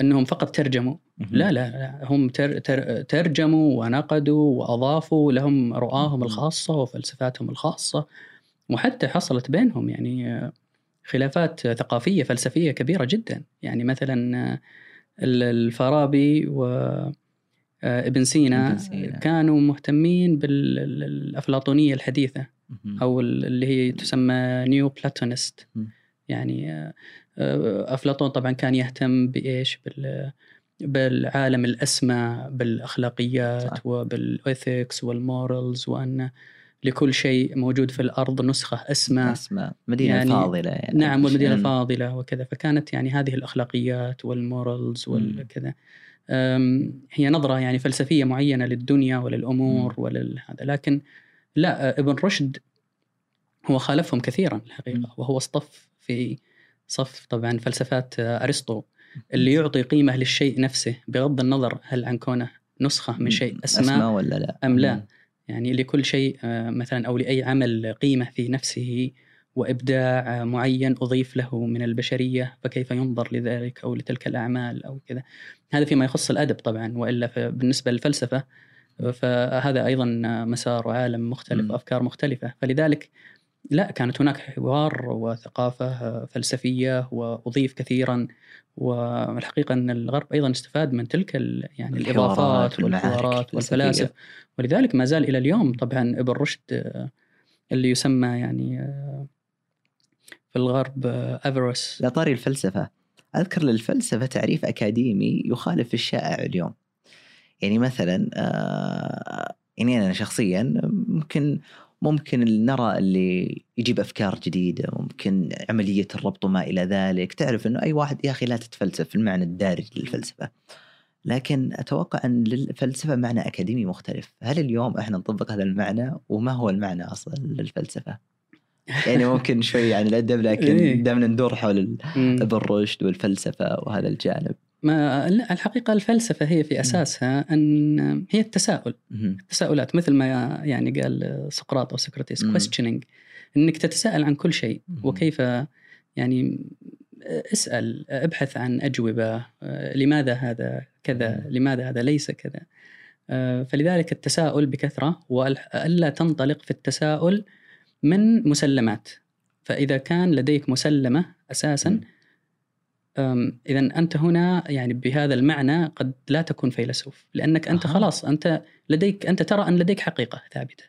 إنهم فقط ترجموا. لا لا, لا هم تر تر ترجموا ونقدوا وأضافوا لهم رؤاهم مم. الخاصة وفلسفاتهم الخاصة وحتى حصلت بينهم يعني آه، خلافات ثقافية فلسفية كبيرة جدا يعني مثلا آه، ال- الفارابي وابن سينا ابن سينا. كانوا مهتمين بالأفلاطونية الحديثة. أو اللي هي تسمى Neoplatonist. يعني آه، آه، أفلاطون طبعا كان يهتم بإيش بال بالعالم الأسمى بالأخلاقيات صح. وبال ethics وال morals وأن لكل شيء موجود في الأرض نسخة أسمى أسماء مدينة يعني- فاضلة يعني نعم والمدينة مم. الفاضله وكذا فكانت يعني هذه الأخلاقيات والمورالز مم. هي نظرة يعني فلسفية معينة للدنيا وللأمور مم. ولهذا لكن لا ابن رشد هو خالفهم كثيرا مم. الحقيقة وهو اصطف في صف طبعا فلسفات أرسطو اللي يعطي قيمة للشيء نفسه بغض النظر هل عن كونه نسخة من شيء اسمى أسماء ولا لا أم لا؟ يعني لكل شيء آه، مثلا أو لأي عمل قيمة في نفسه وإبداع معين أضيف له من البشرية فكيف ينظر لذلك أو لتلك الأعمال أو كذا هذا فيما يخص الأدب طبعا وإلا بالنسبة للفلسفة فهذا أيضا مسار وعالم مختلف. وأفكار مختلفة فلذلك لا كانت هناك حوار وثقافة فلسفية وأضيف كثيرا والحقيقة أن الغرب أيضا استفاد من تلك يعني الإضافات والحوارات الفلسفية. والفلاسف ولذلك ما زال إلى اليوم طبعا إبن رشد اللي يسمى يعني آه، الغرب آه، افيروس لا طاري الفلسفة. أذكر للفلسفة تعريف أكاديمي يخالف الشائع اليوم. يعني مثلا آه، يعني أنا شخصيا ممكن ممكن نرى اللي يجيب أفكار جديدة ممكن عملية الربط وما إلى ذلك. تعرف أنه أي واحد يا أخي لا تتفلسف في المعنى الدارج للفلسفة. لكن أتوقع أن للفلسفة معنى أكاديمي مختلف. هل اليوم إحنا نطبق هذا المعنى؟ وما هو المعنى أصلا للفلسفة؟ يعني ممكن شوي عن الأدب لكن إيه. دائما ندور حول. ابن رشد والفلسفة وهذا الجانب ما لا الحقيقة الفلسفة هي في أساسها أن هي التساؤل. التساؤلات مثل ما يعني قال سقراط أو مم. questioning إنك تتساءل عن كل شيء. وكيف يعني اسأل أبحث عن أجوبة لماذا هذا كذا. لماذا هذا ليس كذا فلذلك التساؤل بكثرة وألا تنطلق في التساؤل من مسلمات فإذا كان لديك مسلمة أساسا مم. اذا أنت هنا يعني بهذا المعنى قد لا تكون فيلسوف لأنك أنت أها. خلاص أنت لديك أنت ترى أن لديك حقيقة ثابتة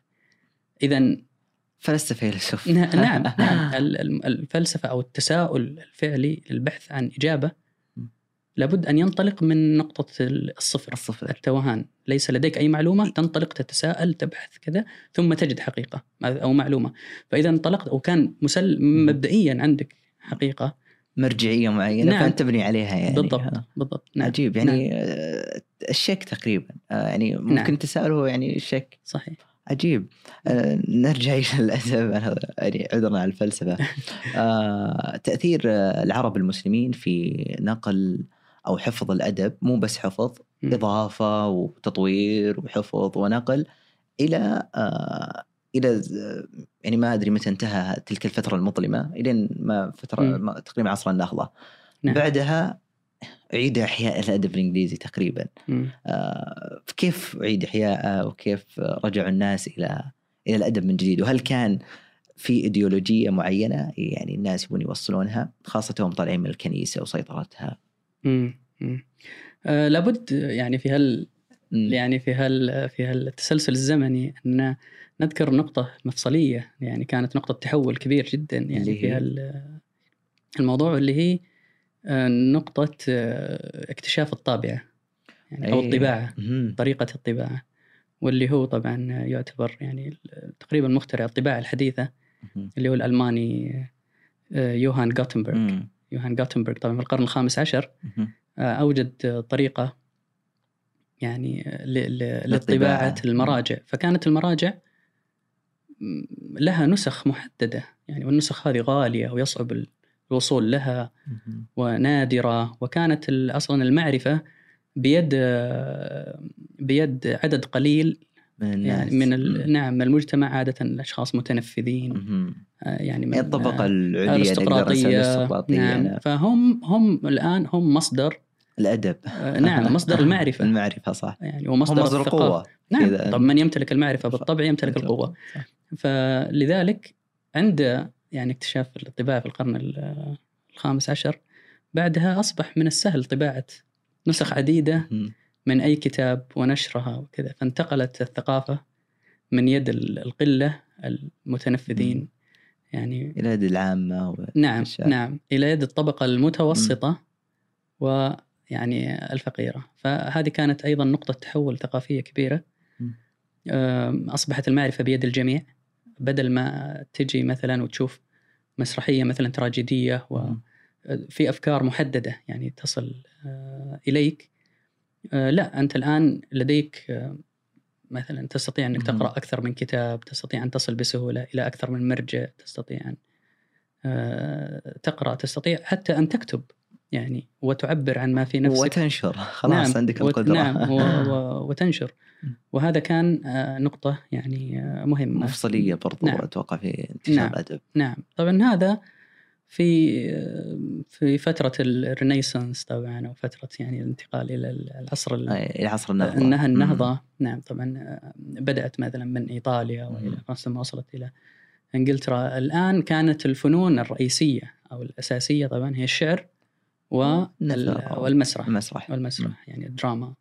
اذا فلست فيلسوف نعم نعم ال- ال- الفلسفة أو التساؤل الفعلي للبحث عن إجابة لابد أن ينطلق من نقطة الصفر الصفر. التوهان. ليس لديك أي معلومة تنطلق تتساءل تبحث كذا ثم تجد حقيقة أو معلومة. فإذا انطلقت وكان مسل مبدئيا عندك حقيقة. مرجعية معينة نعم. فانت تبني عليها يعني. بالضبط ها. بالضبط. نعم. عجيب. يعني نعم. آه، الشك تقريبا. آه، يعني ممكن نعم. هو يعني الشك صحيح. عجيب. آه، نرجع إلى الأدب. يعني عذرنا على الفلسفة. آه، تأثير آه، العرب المسلمين في نقل أو حفظ الأدب مو بس حفظ مم. إضافة وتطوير وحفظ ونقل إلى آه، إلى يعني ما أدري متى انتهى تلك الفترة المظلمة إلين ما فترة. ما تقريبا عصر النهضة نعم. بعدها عيد إحياء الأدب الإنجليزي تقريبا. آه، كيف عيد إحياءه وكيف رجعوا الناس إلى إلى الأدب من جديد وهل كان في إيديولوجية معينة يعني الناس يبون يوصلونها خاصة وهم طالعين من الكنيسة وسيطرتها مم. مم. آه لابد يعني في هال مم. يعني في هال في هالتسلسل الزمني أن نذكر نقطة مفصلية يعني كانت نقطة تحول كبير جدا يعني في؟ هال الموضوع اللي هي آه، نقطة آه، اكتشاف الطابعة يعني أو أي. الطباعة مهم. طريقة الطباعة واللي هو طبعا يعتبر يعني تقريبا مخترع الطباعة الحديثة مهم. اللي هو الألماني آه، يوهان غوتنبرغ مم. يوهان غوتنبرغ طبعا في القرن الخامس عشر. آه، أوجد آه، طريقة يعني ل- ل- للطباعة. لطباعة المراجع فكانت المراجع لها نسخ محددة يعني والنسخ هذه غالية ويصعب الوصول لها مهم. ونادرة وكانت ال- أصلا المعرفة بيد آه، بيد عدد قليل من الناس. يعني من ال-. نعم المجتمع عادة الأشخاص متنفذين. آه، يعني من يعني الطبقة آه، العليا الأرستقراطية. نعم. نعم. فهم هم الآن هم مصدر الأدب. آه، نعم مصدر المعرفة. المعرفة صح. يعني ومصدر مصدر القوة. نعم. طب من يمتلك المعرفة؟ بالطبع يمتلك القوة. صح. فلذلك عند يعني اكتشاف الطباعة في القرن ال- الخامس عشر بعدها أصبح من السهل طباعة نسخ عديدة. من أي كتاب ونشرها وكذا. فانتقلت الثقافة من يد ال- القلة المتنفذين. يعني إلى اليد العامة و- نعم. نعم. إلى يد الطبقة المتوسطة ويعني الفقيرة. فهذه كانت أيضا نقطة تحول ثقافية كبيرة. أصبحت المعرفة بيد الجميع. بدل ما تجي مثلا وتشوف مسرحية مثلا تراجيدية. وفي أفكار محددة يعني تصل آه، إليك لا أنت الآن لديك آه، مثلا تستطيع أنك مهم. تقرأ أكثر من كتاب تستطيع أن تصل بسهولة إلى أكثر من مرجع تستطيع أن آه، تقرأ تستطيع حتى أن تكتب يعني وتعبر عن ما في نفسك وتنشر خلاص نعم عندك القدرة نعم و... و... وتنشر. وهذا كان آه، نقطة يعني آه، مهمة مفصلية برضو نعم. أتوقع في انتشار نعم. الادب نعم طبعا هذا في آه، في فترة الرينيسانس طبعا أو فترة يعني الانتقال إلى العصر إلى عصر النهضة انها مم. النهضة نعم طبعا آه، بدأت مثلا من إيطاليا وإلى مم. فرنسا ثم وصلت إلى إنجلترا الآن كانت الفنون الرئيسية أو الأساسية طبعا هي الشعر. والمسرح المسرح والمسرح يعني الدراما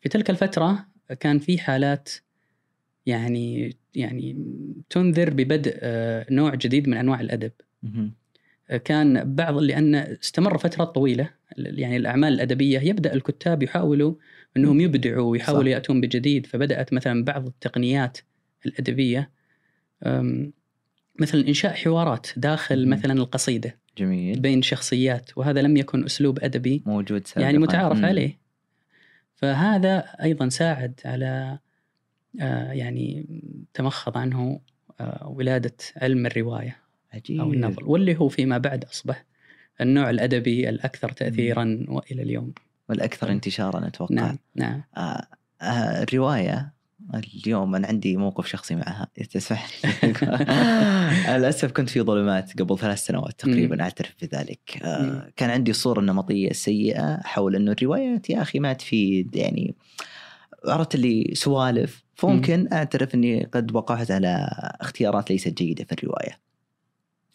في تلك الفترة كان في حالات يعني يعني تنذر ببدء آه، نوع جديد من أنواع الأدب مهم. كان بعض لأن استمر فترات طويلة يعني الأعمال الأدبية يبدأ الكتاب يحاولوا إنهم يبدعوا ويحاولوا. يأتون بجديد فبدأت مثلا بعض التقنيات الأدبية مثلا إنشاء حوارات داخل. مثلا القصيدة جميل بين شخصيات وهذا لم يكن أسلوب أدبي موجود سابقا يعني متعارف. عليه فهذا أيضا ساعد على آه، يعني تمخض عنه آه، ولادة علم الرواية عجيب. أو النظر واللي هو فيما بعد أصبح النوع الأدبي الأكثر تاثيرا وإلى اليوم. والأكثر انتشارا أتوقع. نعم نعم. آه آه الرواية اليوم أنا عندي موقف شخصي معها تسمح لي للأسف كنت في ظلمات قبل ثلاث سنوات تقريبا مم. أعترف بذلك. آه كان عندي صورة نمطية سيئة حول إنه الروايات يا أخي ما تفيد يعني عرفت اللي سوالف فممكن أعترف إني قد وقعت على اختيارات ليست جيدة في الرواية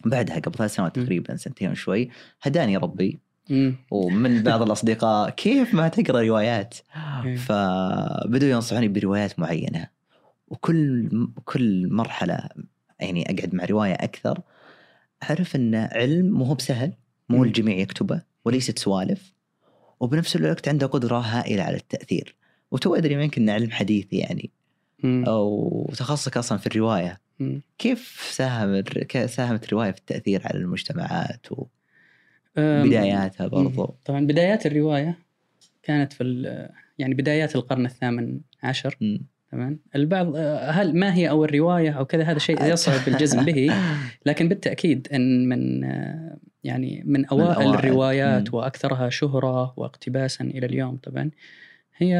بعدها قبل ثلاث سنوات. تقريبا سنتين وشوي هداني ربي مم. ومن بعض الأصدقاء كيف ما تقرأ روايات إيه. فبدوا ينصحوني بروايات معينة وكل كل مرحلة يعني أقعد مع رواية أكثر أعرف إن علم مو هو بسهل مو. الجميع يكتبه وليست سوالف وبنفس الوقت عنده قدرة هائلة على التأثير وتو أدري ما يمكن علم حديث يعني. أو تخصصك أصلا في الرواية مم. كيف ساهم ساهمت الرواية في التأثير على المجتمعات أم، وبداياتها برضو طبعا بدايات الرواية كانت في يعني بدايات القرن الثامن عشر مم. تمام البعض هل ما هي أول رواية أو كذا هذا شيء يصعب الجزم به لكن بالتأكيد إن من يعني من أوائل, أوائل. الروايات مم. وأكثرها شهرة واقتباسا إلى اليوم طبعا هي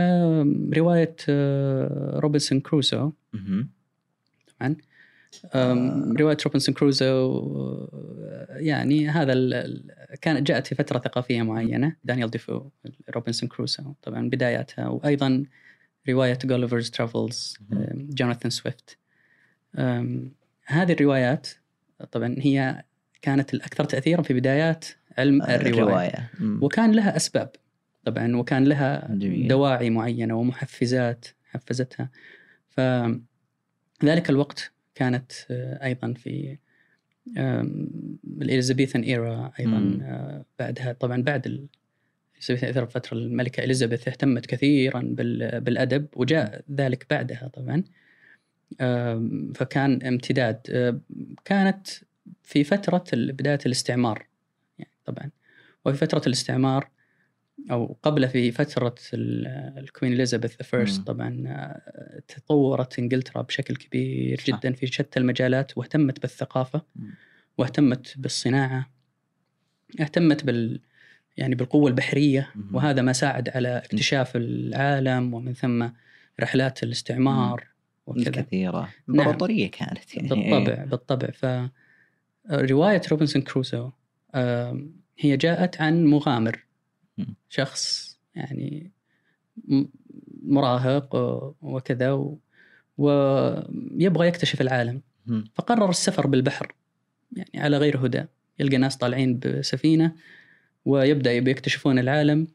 رواية آه، روبنسون كروسو مهم. طبعا. أم، رواية روبنسون كروزو آه، يعني هذا كانت جاءت في فترة ثقافية معينة. دانيال ديفو روبنسون كروزو طبعا بداياتها. وأيضا رواية Gulliver's Travels. جوناثان سويفت هذه الروايات طبعا هي كانت الأكثر تاثيرا في بدايات علم الرواية. مم. وكان لها أسباب. طبعا وكان لها جميل. دواعي معينة ومحفزات حفزتها فذلك الوقت كانت آه، أيضا في الإليزابيثان إيرا أيضا مم. آه، بعدها طبعا بعد ال- الإليزابيثان إيرا فترة الملكة إليزابيث اهتمت كثيرا بال- بالأدب وجاء ذلك بعدها طبعا فكان امتداد آه، كانت في فترة بداية الاستعمار يعني طبعا وفي فترة الاستعمار أو قبل في فترة ال- ال Queen Elizabeth First مم. طبعا آه، تطورت إنجلترا بشكل كبير صح. جدا في شتى المجالات واهتمت بالثقافة مم. واهتمت بالصناعة اهتمت بال يعني بالقوة البحرية مم. وهذا ما ساعد على اكتشاف العالم ومن ثم رحلات الاستعمار وكذا كثيرة نعم. امبراطورية كانت يعني بالطبع بالطبع ف رواية روبنسون كروسو آم، هي جاءت عن مغامر. شخص يعني مراهق وكذا و- ويبغى يكتشف العالم. فقرر السفر بالبحر يعني على غير هدى. يلقى ناس طالعين بسفينة ويبدأ يبي يكتشفون العالم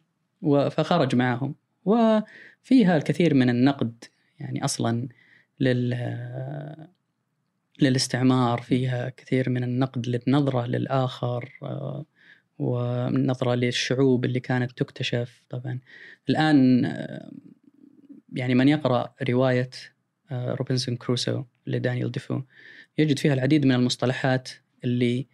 فخرج معهم وفيها الكثير من النقد يعني أصلا لل للاستعمار فيها كثير من النقد للنظرة للآخر آه، والنظرة للشعوب اللي كانت تكتشف طبعا الآن آه، يعني من يقرأ رواية آه، روبنسون كروسو لدانيال ديفو يجد فيها العديد من المصطلحات اللي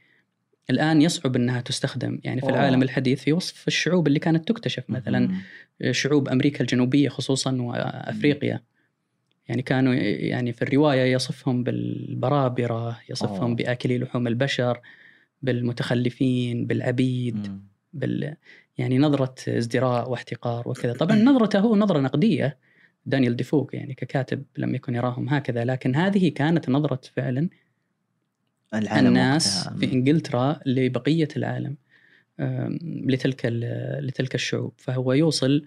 الآن يصعب أنها تستخدم يعني في أوه. العالم الحديث في وصف الشعوب اللي كانت تكتشف مثلا مم. شعوب أمريكا الجنوبية خصوصا وأفريقيا يعني كانوا يعني في الرواية يصفهم بالبرابرة يصفهم أوه. باكلي لحوم البشر بالمتخلفين بالعبيد. بال يعني نظرة ازدراء واحتقار وكذا طبعا نظرته هو نظرة نقدية دانيال ديفوك يعني ككاتب لم يكن يراهم هكذا لكن هذه كانت نظرة فعلا الناس وقتها. في إنجلترا لبقية العالم لتلك لتلك الشعوب فهو يوصل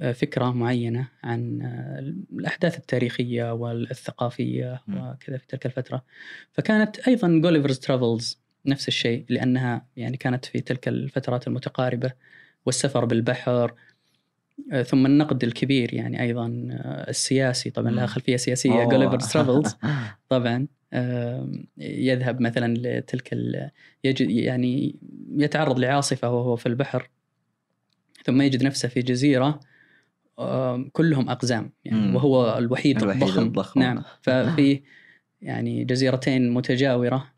آه، فكرة معينة عن آه، الأحداث التاريخية والثقافية. وكذا في تلك الفترة فكانت أيضا Gulliver's Travels نفس الشيء لأنها يعني كانت في تلك الفترات المتقاربة والسفر بالبحر آه، ثم النقد الكبير يعني أيضا آه، السياسي طبعا لها. خلفية سياسية أوه. Gulliver's Travels طبعا يذهب مثلا لتلك يجد يعني يتعرض لعاصفة وهو في البحر ثم يجد نفسه في جزيرة كلهم أقزام يعني. وهو الوحيد, الوحيد الضخم الضخم. نعم ففي يعني جزيرتين متجاورة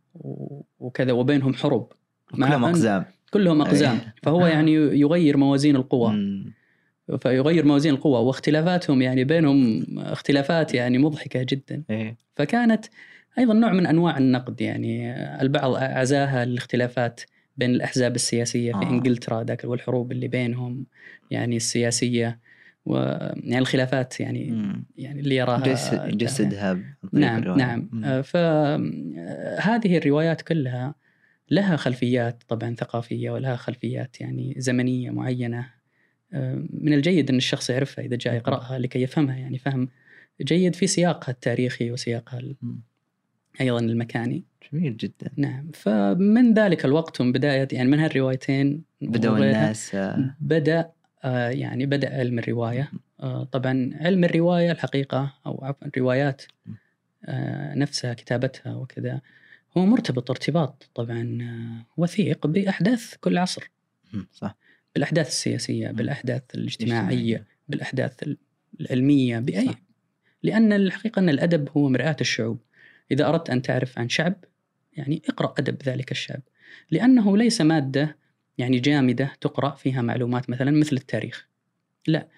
وكذا وبينهم حروب كلهم أقزام كلهم أقزام أيه. فهو يعني يغير موازين القوى. فيغير موازين القوى واختلافاتهم يعني بينهم اختلافات يعني مضحكة جدا إيه. فكانت أيضا نوع من أنواع النقد يعني البعض عزاها الاختلافات بين الأحزاب السياسية في آه. إنجلترا ذاك والحروب اللي بينهم يعني السياسية ويعني الخلافات يعني مم. يعني اللي يراها جسد جسدها نعم الرواية. نعم مم. آه، فهذه الروايات كلها لها خلفيات طبعا ثقافية ولها خلفيات يعني زمنية معينة آه، من الجيد إن الشخص يعرفها إذا جاء يقرأها لكي يفهمها يعني فهم جيد في سياقها التاريخي وسياقها. أيضا المكاني جميل جدا نعم فمن ذلك الوقت ومن بداية يعني من هالروايتين بدأوا الناس آه، بدأ آه، يعني بدأ علم الرواية آه، طبعا علم الرواية الحقيقة أو عفوا الروايات آه، نفسها كتابتها وكذا هو مرتبط ارتباط طبعا آه، وثيق بأحداث كل عصر. صح بالأحداث السياسية مم. بالأحداث الاجتماعية اجتماعية. بالأحداث العلمية بأي صح. لأن الحقيقة أن الأدب هو مرآة الشعوب إذا أردت أن تعرف عن شعب يعني اقرأ أدب ذلك الشعب لأنه ليس مادة يعني جامدة تقرأ فيها معلومات مثلا مثل التاريخ. لا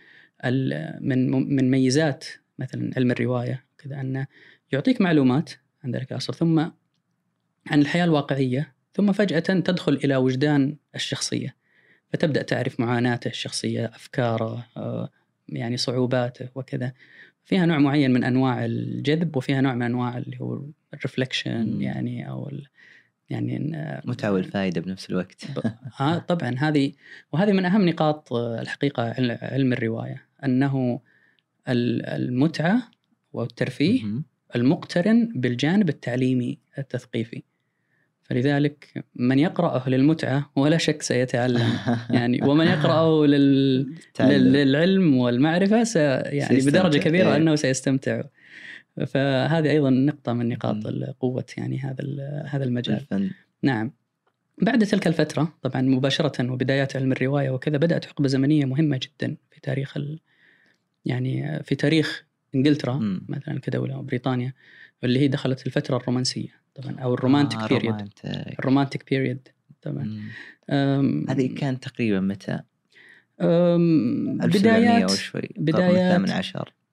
من من ميزات مثلا علم الرواية كذا أنه يعطيك معلومات عن ذلك العصر ثم عن الحياة الواقعية ثم فجأة تدخل إلى وجدان الشخصية. فتبدأ تعرف معاناته الشخصية أفكاره آه، يعني صعوباته وكذا. فيها نوع معين من أنواع الجذب وفيها نوع من أنواع اللي هو الرفلكشن. يعني أو يعني آه، متعة والفائدة بنفس الوقت آه طبعا هذه وهذه من أهم نقاط آه، الحقيقة عل- علم الرواية أنه ال- المتعة والترفيه. المقترن بالجانب التعليمي التثقيفي فلذلك من يقرأه للمتعة ولا شك سيتعلم يعني ومن يقرأه لل... للعلم والمعرفة سي... يعني. بدرجة كبيرة إيه. أنه سيستمتع فهذه أيضا نقطة من نقاط قوة يعني هذا هذا المجال. الفن. نعم. بعد تلك الفترة طبعا مباشرة وبدايات علم الرواية وكذا بدأت حقبة زمنية مهمة جدا في تاريخ ال... يعني في تاريخ إنجلترا مم. مثلا كدولة وبريطانيا واللي هي دخلت الفترة الرومانسية. طبعا أو ال Romantic آه، period Romantic. ال Romantic period طبعا. هذه كانت تقريبا متى؟ أم، 1700 بدايات وشوي بدايات- الثامن عشر. آه،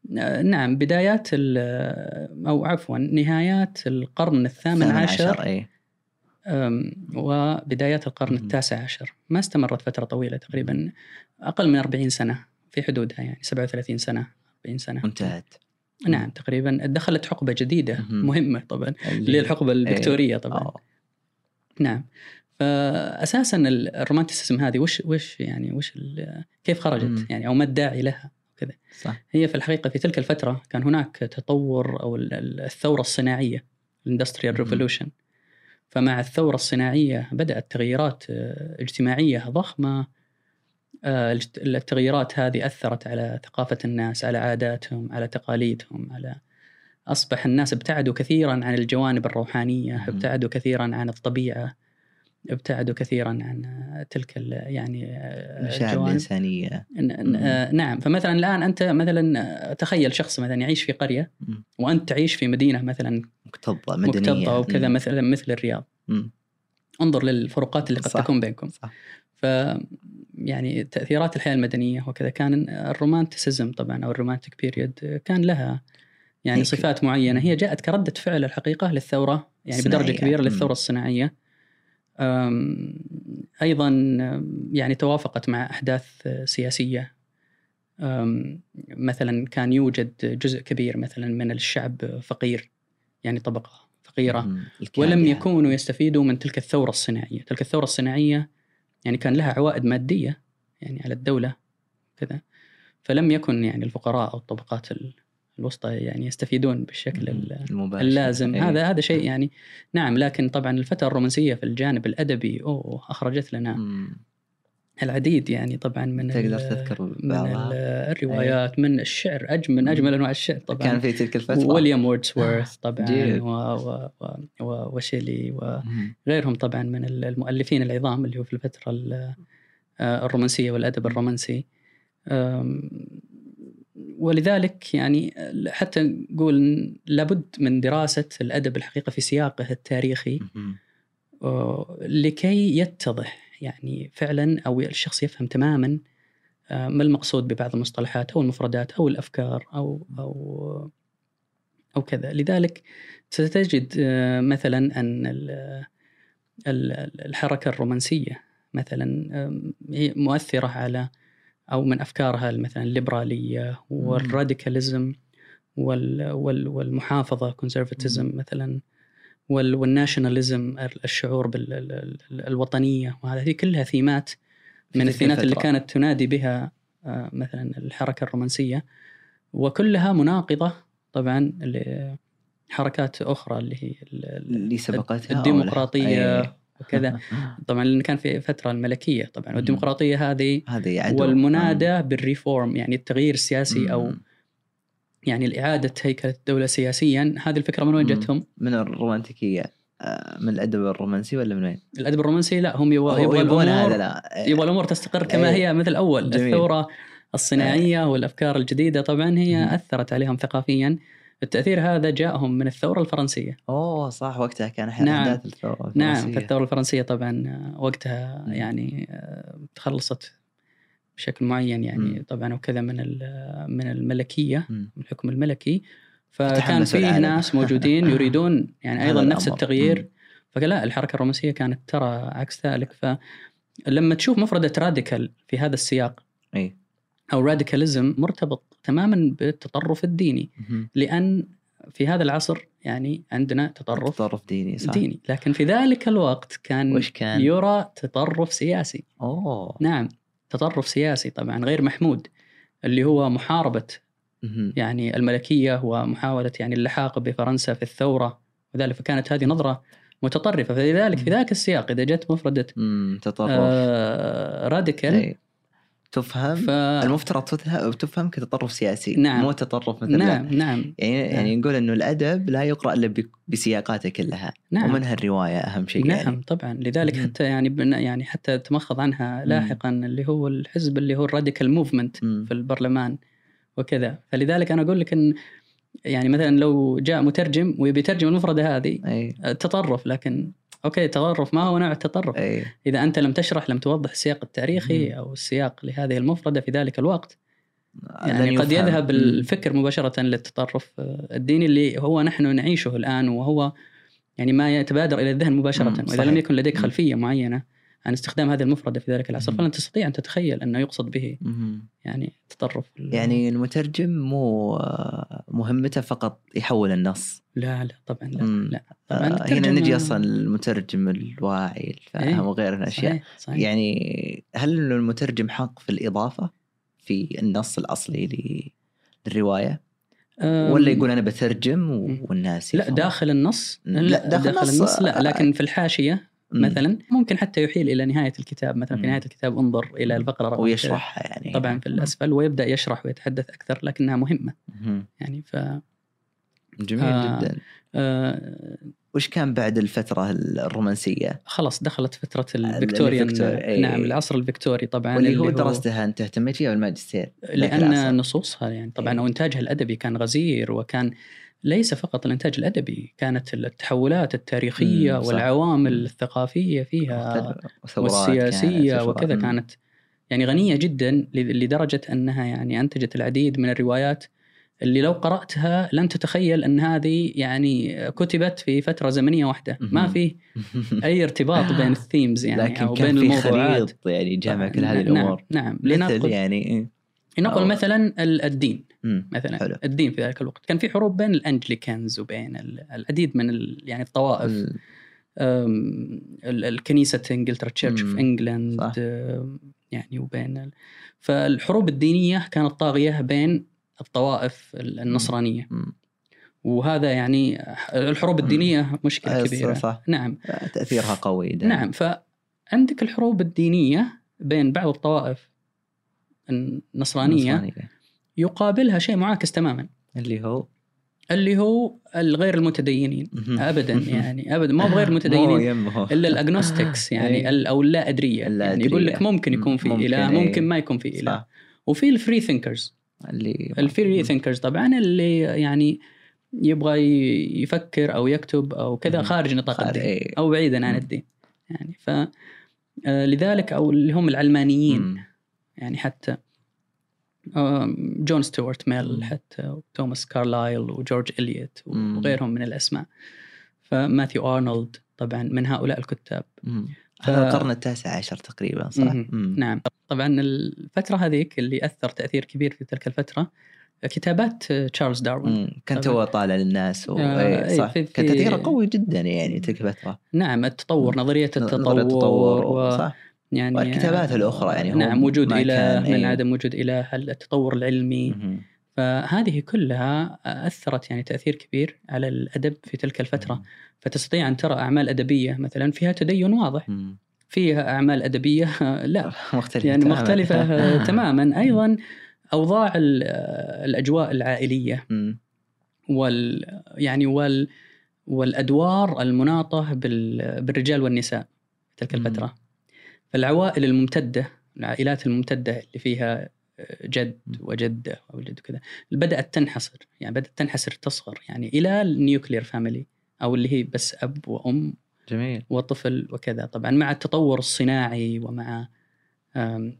نعم بدايات ال- أو عفوا نهايات القرن الثامن عشر إي. أم، وبدايات القرن. التاسع عشر. ما استمرت فترة طويلة تقريبا أقل من 40 سنة في حدودها يعني 37 سنة 40 سنة. وانتهت نعم تقريبا دخلت حقبة جديدة مهم. مهمة طبعا اللي الحقبة الفكتورية طبعا. آه. نعم. فاساسا ال- ال Romanticism هذه وش وش يعني وش كيف خرجت. يعني أو ما الداعي لها؟ كذا صح هي في الحقيقة في تلك الفترة كان هناك تطور أو ال- ال- الثورة الصناعية ال Industrial. Revolution فمع الثورة الصناعية بدأت تغييرات آه، اجتماعية ضخمة آه، التغييرات هذه أثرت على ثقافة الناس على عاداتهم على تقاليدهم على أصبح الناس ابتعدوا كثيرا عن الجوانب الروحانية. ابتعدوا كثيرا عن الطبيعة ابتعدوا كثيرا عن آه، تلك يعني آه، المشاعر الجوانب الانسانيه آه، نعم فمثلا الآن أنت مثلا آه، تخيل شخص مثلا يعيش في قرية. وأنت تعيش في مدينة مثلا مكتظة مدنية مكتظة وكذا. مثلا مثل الرياض. انظر للفروقات اللي قد صح. تكون بينكم صح ف يعني تأثيرات الحياة المدنية وكذا كان ال Romanticism طبعا أو ال Romantic period كان لها يعني هيك. صفات معينة هي جاءت كردة فعل الحقيقة للثورة يعني بدرجة. كبيرة. للثورة الصناعية أيضا يعني توافقت مع أحداث سياسية مثلا كان يوجد جزء كبير مثلا من الشعب فقير يعني طبقة فقيرة. ولم. يكونوا يستفيدوا من تلك الثورة الصناعية تلك الثورة الصناعية يعني كان لها عوائد مادية يعني على الدولة كذا فلم يكن يعني الفقراء أو الطبقات ال- الوسطى يعني يستفيدون بالشكل ال- المباشر. اللازم. إيه. هذا هذا شيء يعني نعم لكن طبعا الفترة الرومانسية في الجانب الأدبي أوه أخرجت لنا مم. العديد يعني طبعا من تقدر تذكر من؟ ال- الروايات من الشعر أجمل من أجمل أنواع الشعر طبعا. كان في تلك الفترة. ويليام ووردسورث طبعا جيد. و و و و وشيلي. وغيرهم طبعا من المؤلفين العظام اللي هو في الفترة ال- آه، الرومانسية والأدب الرومانسي. ولذلك يعني حتى نقول لابد من دراسة الأدب الحقيقة في سياقه التاريخي لكي يتضح يعني فعلا أو الشخص يفهم تماما آه، ما المقصود ببعض المصطلحات أو المفردات أو الأفكار أو أو أو كذا. لذلك ستجد آه، مثلا أن ال- ال- الحركة الرومانسية مثلا مؤثرة على أو من أفكارها مثلا الليبرالية وال radicalism وال وال والمحافظة conservatism مثلا وال وال nationalism الشعور بالوطنية وهذه هذه كلها ثيمات من الثيمات اللي. كانت تنادي بها آه، مثلا الحركة الرومانسية وكلها مناقضة طبعا لحركات أخرى اللي هي ال- ال- اللي سبقتها لا؟ وكذا طبعا لأن كان في فترة الملكية طبعا مم. والديمقراطية هذه هذه عدو والمنادى بال reform يعني التغيير السياسي مم. يعني الإعادة هيكلة الدولة سياسيا هذه الفكرة من وين. جتهم؟ من الرومانتيكية آه، من الأدب الرومانسي ولا من وين؟ الأدب الرومانسي لا هم يبغى هو يبغى يبغون هذا لا يبغى الأمور تستقر كما إيه. هي مثل أول جميل. الثورة الصناعية والأفكار الجديدة طبعا هي. أثرت عليهم ثقافيا التأثير هذا جاءهم من الثورة الفرنسية أوه صح وقتها كان احد نعم. احداث الثورة نعم الفرنسية. فالثوره الفرنسية طبعا وقتها. يعني آه، تخلصت بشكل معين يعني مم. طبعا وكذا من من الملكية مم. من الحكم الملكي فكان فيه. ناس موجودين يريدون يعني أيضا نفس. التغيير مم. فقال لا الحركة الرومانسية كانت ترى عكس ذلك فلما تشوف مفردة راديكال في هذا السياق اي أو راديكاليزم مرتبط تماما بالتطرف الديني. لأن في هذا العصر يعني عندنا تطرف تطرف ديني صح ديني لكن في ذلك الوقت كان وش كان؟ يرى تطرف سياسي أوه نعم تطرف سياسي طبعا غير محمود اللي هو محاربة مهم. يعني الملكية ومحاولة يعني اللحاق بفرنسا في الثورة وذلك فكانت هذه نظرة متطرفة فلذلك في ذاك السياق إذا جت مفردة مم. تطرف آه راديكال. تفهم ف... المفترض تفهم كتطرف سياسي نعم. مو تطرف مثل نعم نعم. يعني يعني نقول إنه الأدب لا يقرأ إلا بسياقاته كلها. نعم. ومنها الرواية أهم شيء نعم يعني طبعا. لذلك مم. حتى يعني يعني حتى تمخض عنها لاحقا اللي هو الحزب اللي هو الراديكال موفمنت. في البرلمان وكذا. فلذلك أنا أقول لك إن يعني مثلا لو جاء مترجم ويبي يترجم المفردة هذه أي. تطرف لكن أوكي تطرف ما هو نوع التطرف اي إذا أنت لم تشرح لم توضح السياق التاريخي مم. أو السياق لهذه المفردة في ذلك الوقت يعني قد يفهم. يذهب. الفكر مباشرة للتطرف الديني اللي هو نحن نعيشه الآن وهو يعني ما يتبادر إلى الذهن مباشرة وإذا. لم يكن لديك. خلفية معينة عن استخدام هذه المفردة في ذلك العصر. فلن تستطيع أن تتخيل أنه يقصد به. يعني تطرف يعني المترجم مو آه، مهمته فقط يحول النص لا لا طبعا لا. لا طبعا آه، هنا نجي أصلا المترجم الواعي الفاهم إيه، وغيره من الاشياء صحيح صحيح يعني هل المترجم حق في الإضافة في النص الأصلي ل- للرواية أم، ولا يقول أنا بترجم مم. والناس لا؟ داخل النص لا، داخل داخل النص، النص لا آه، لكن في الحاشية. مثلا ممكن حتى يحيل إلى نهاية الكتاب مثلا في. نهاية الكتاب انظر إلى الفقرة رقم ويشرحها يعني طبعا في الأسفل ويبدأ يشرح ويتحدث أكثر لكنها مهمة مهم. يعني ف جميل آه، جدا آه، وش كان بعد الفترة الرومانسية خلاص دخلت ال Victorian فيكتوري، أي. نعم العصر الفيكتوري طبعا واللي هو درستها أنت اهتميت فيها بالماجستير. لأن نصوصها يعني طبعا إيه. أو انتاجها الأدبي كان غزير وكان ليس فقط الإنتاج الأدبي كانت التحولات التاريخية. والعوامل. الثقافية فيها كانت والسياسية وثورات. وكذا. كانت يعني غنية جدا لدرجة أنها يعني أنتجت العديد من الروايات اللي لو قرأتها لن تتخيل أن هذه يعني كتبت في فترة زمنية واحدة ما. في أي ارتباط بين ال themes يعني لكن أو كان بين الموضوعات خليط يعني جمع كل هذه نعم، الأمور نعم مثل لنقل يعني إيه. لنقل أو- مثلا ال- الدين. مثلا حلو. الدين في ذلك الوقت كان في حروب بين ال Anglicans وبين ال- العديد من يعني الطوائف ال- أم، ال- الكنيسة إنجلترا Church of. England صح. يعني وبين ال... فالحروب الدينية كانت طاغية بين الطوائف ال- النصرانية مم. وهذا يعني الحروب الدينية مشكلة أيوة، كبيرة صح. نعم تأثيرها قوي دائما نعم فعندك الحروب الدينية بين بعض الطوائف النصرانية النصرانية. يقابلها شيء معاكس تماما اللي هو اللي هو الغير المتدينين. ابدا يعني ابدا ما هو غير مو المتدينين إلا الاجنوستكس يعني إيه. ال- أو اللا أدرية يعني يقول لك. ممكن يكون في ممكن، إله إيه. ممكن ما يكون في إله. وفي ال free thinkers اللي ال free thinkers طبعا اللي يعني يبغى يفكر أو يكتب أو كذا. خارج نطاق الدين إيه. أو بعيدا عن. الدين يعني ف آه، لذلك أو اللي هم العلمانيين. يعني حتى جون ستيوارت. ميل حتى توماس كارلايل وجورج إليوت. وغيرهم من الأسماء. فماثيو أرنولد طبعا من هؤلاء الكتاب. هذا القرن التاسع عشر تقريبا صح؟ نعم. طبعا الفترة هذيك اللي أثر تأثير كبير في تلك الفترة كتابات تشارلز داروين. كان تو طالع للناس و... آه، إيه، إيه، صح. في- كان تأثيره قوي جدا يعني تلك الفترة. نعم التطور. نظرية نظرية التطور, التطور و... صح. يعني والكتابات الأخرى يعني هو نعم وجود كان- من إيه. عدم وجود إله التطور العلمي. فهذه كلها أثرت يعني تأثير كبير على الأدب في تلك الفترة فتستطيع أن ترى أعمال أدبية مثلا فيها تدين واضح. فيها أعمال أدبية لا مختلفة يعني تماماً. مختلفة تماما أيضا أوضاع ال- الأجواء العائلية مم. وال يعني وال والأدوار المناطة بال- بالرجال والنساء في تلك. الفترة فالعوائل الممتدة العائلات الممتدة اللي فيها جد مم. وجدة وجد وكذا بدأت تنحصر يعني بدأت تنحسر تصغر يعني إلى ال nuclear family أو اللي هي بس أب وأم جميل وطفل وكذا طبعا مع التطور الصناعي ومع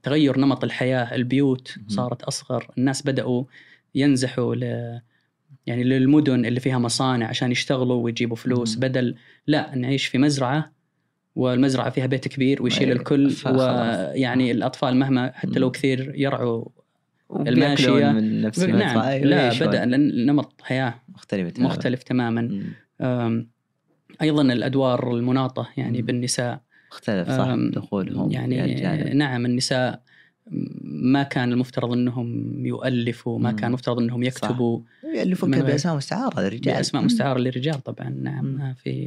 تغير نمط الحياة البيوت. صارت أصغر الناس بدأوا ينزحوا ل يعني للمدن اللي فيها مصانع عشان يشتغلوا ويجيبوا فلوس. بدل لا نعيش في مزرعة والمزرعة فيها بيت كبير ويشيل أي، الكل. ويعني الأطفال مهما حتى لو. كثير يرعوا الماشية. من نفس نعم. أيوة، لا بدأ وين؟ لأن نمط حياة مختلفة تماماً. مختلف تماما أيضا الأدوار المناطة يعني مم. بالنساء مختلف صح دخولهم في يعني هالجانب. نعم النساء ما كان المفترض إنهم يؤلفوا ما مم. كان المفترض إنهم يكتبوا اللي من- بأسماء مستعارة للرجال باسماء. مستعارة للرجال طبعا نعم. في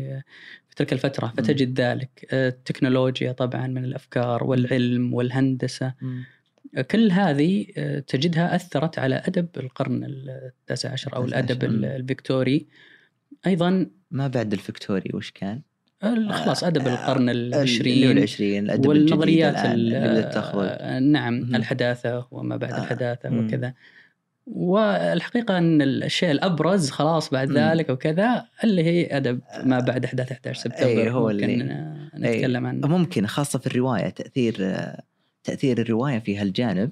في تلك الفترة فتجد ذلك التكنولوجيا طبعا من الأفكار والعلم والهندسة مم. كل هذه آه، تجدها أثرت على أدب القرن التاسع عشر أو الأدب. الفيكتوري أيضا ما بعد الفكتوري وش كان؟ ال- خلاص أدب آه، القرن العشرين العشرين الأدب والنظريات الجديد الآن ال- اللي بدأت تخرج آه، نعم. الحداثة وما بعد آه، الحداثة. وكذا والحقيقة أن الشيء الأبرز خلاص بعد. ذلك وكذا اللي هي أدب ما بعد أحداث 11 سبتمبر أي، هو ممكن اللي- نتكلم عنه ممكن خاصة في الرواية تأثير تأثير الرواية في هالجانب.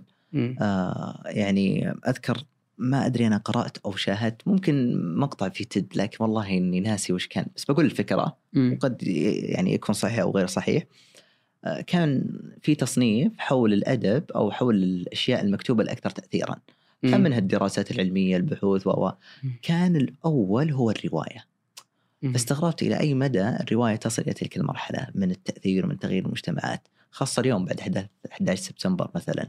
آه يعني أذكر ما أدري أنا قرأت أو شاهدت ممكن مقطع في تد لكن والله إني ناسي وش كان بس بقول الفكرة. وقد يعني يكون صحيح أو غير صحيح آه، كان في تصنيف حول الأدب أو حول الأشياء المكتوبة الأكثر تاثيرا كان. منها الدراسات العلمية البحوث و. كان الأول هو الرواية مم. فاستغربت إلى أي مدى الرواية تصل إلى تلك المرحلة من التأثير ومن تغيير المجتمعات خاصة اليوم بعد أحداث 11 سبتمبر مثلا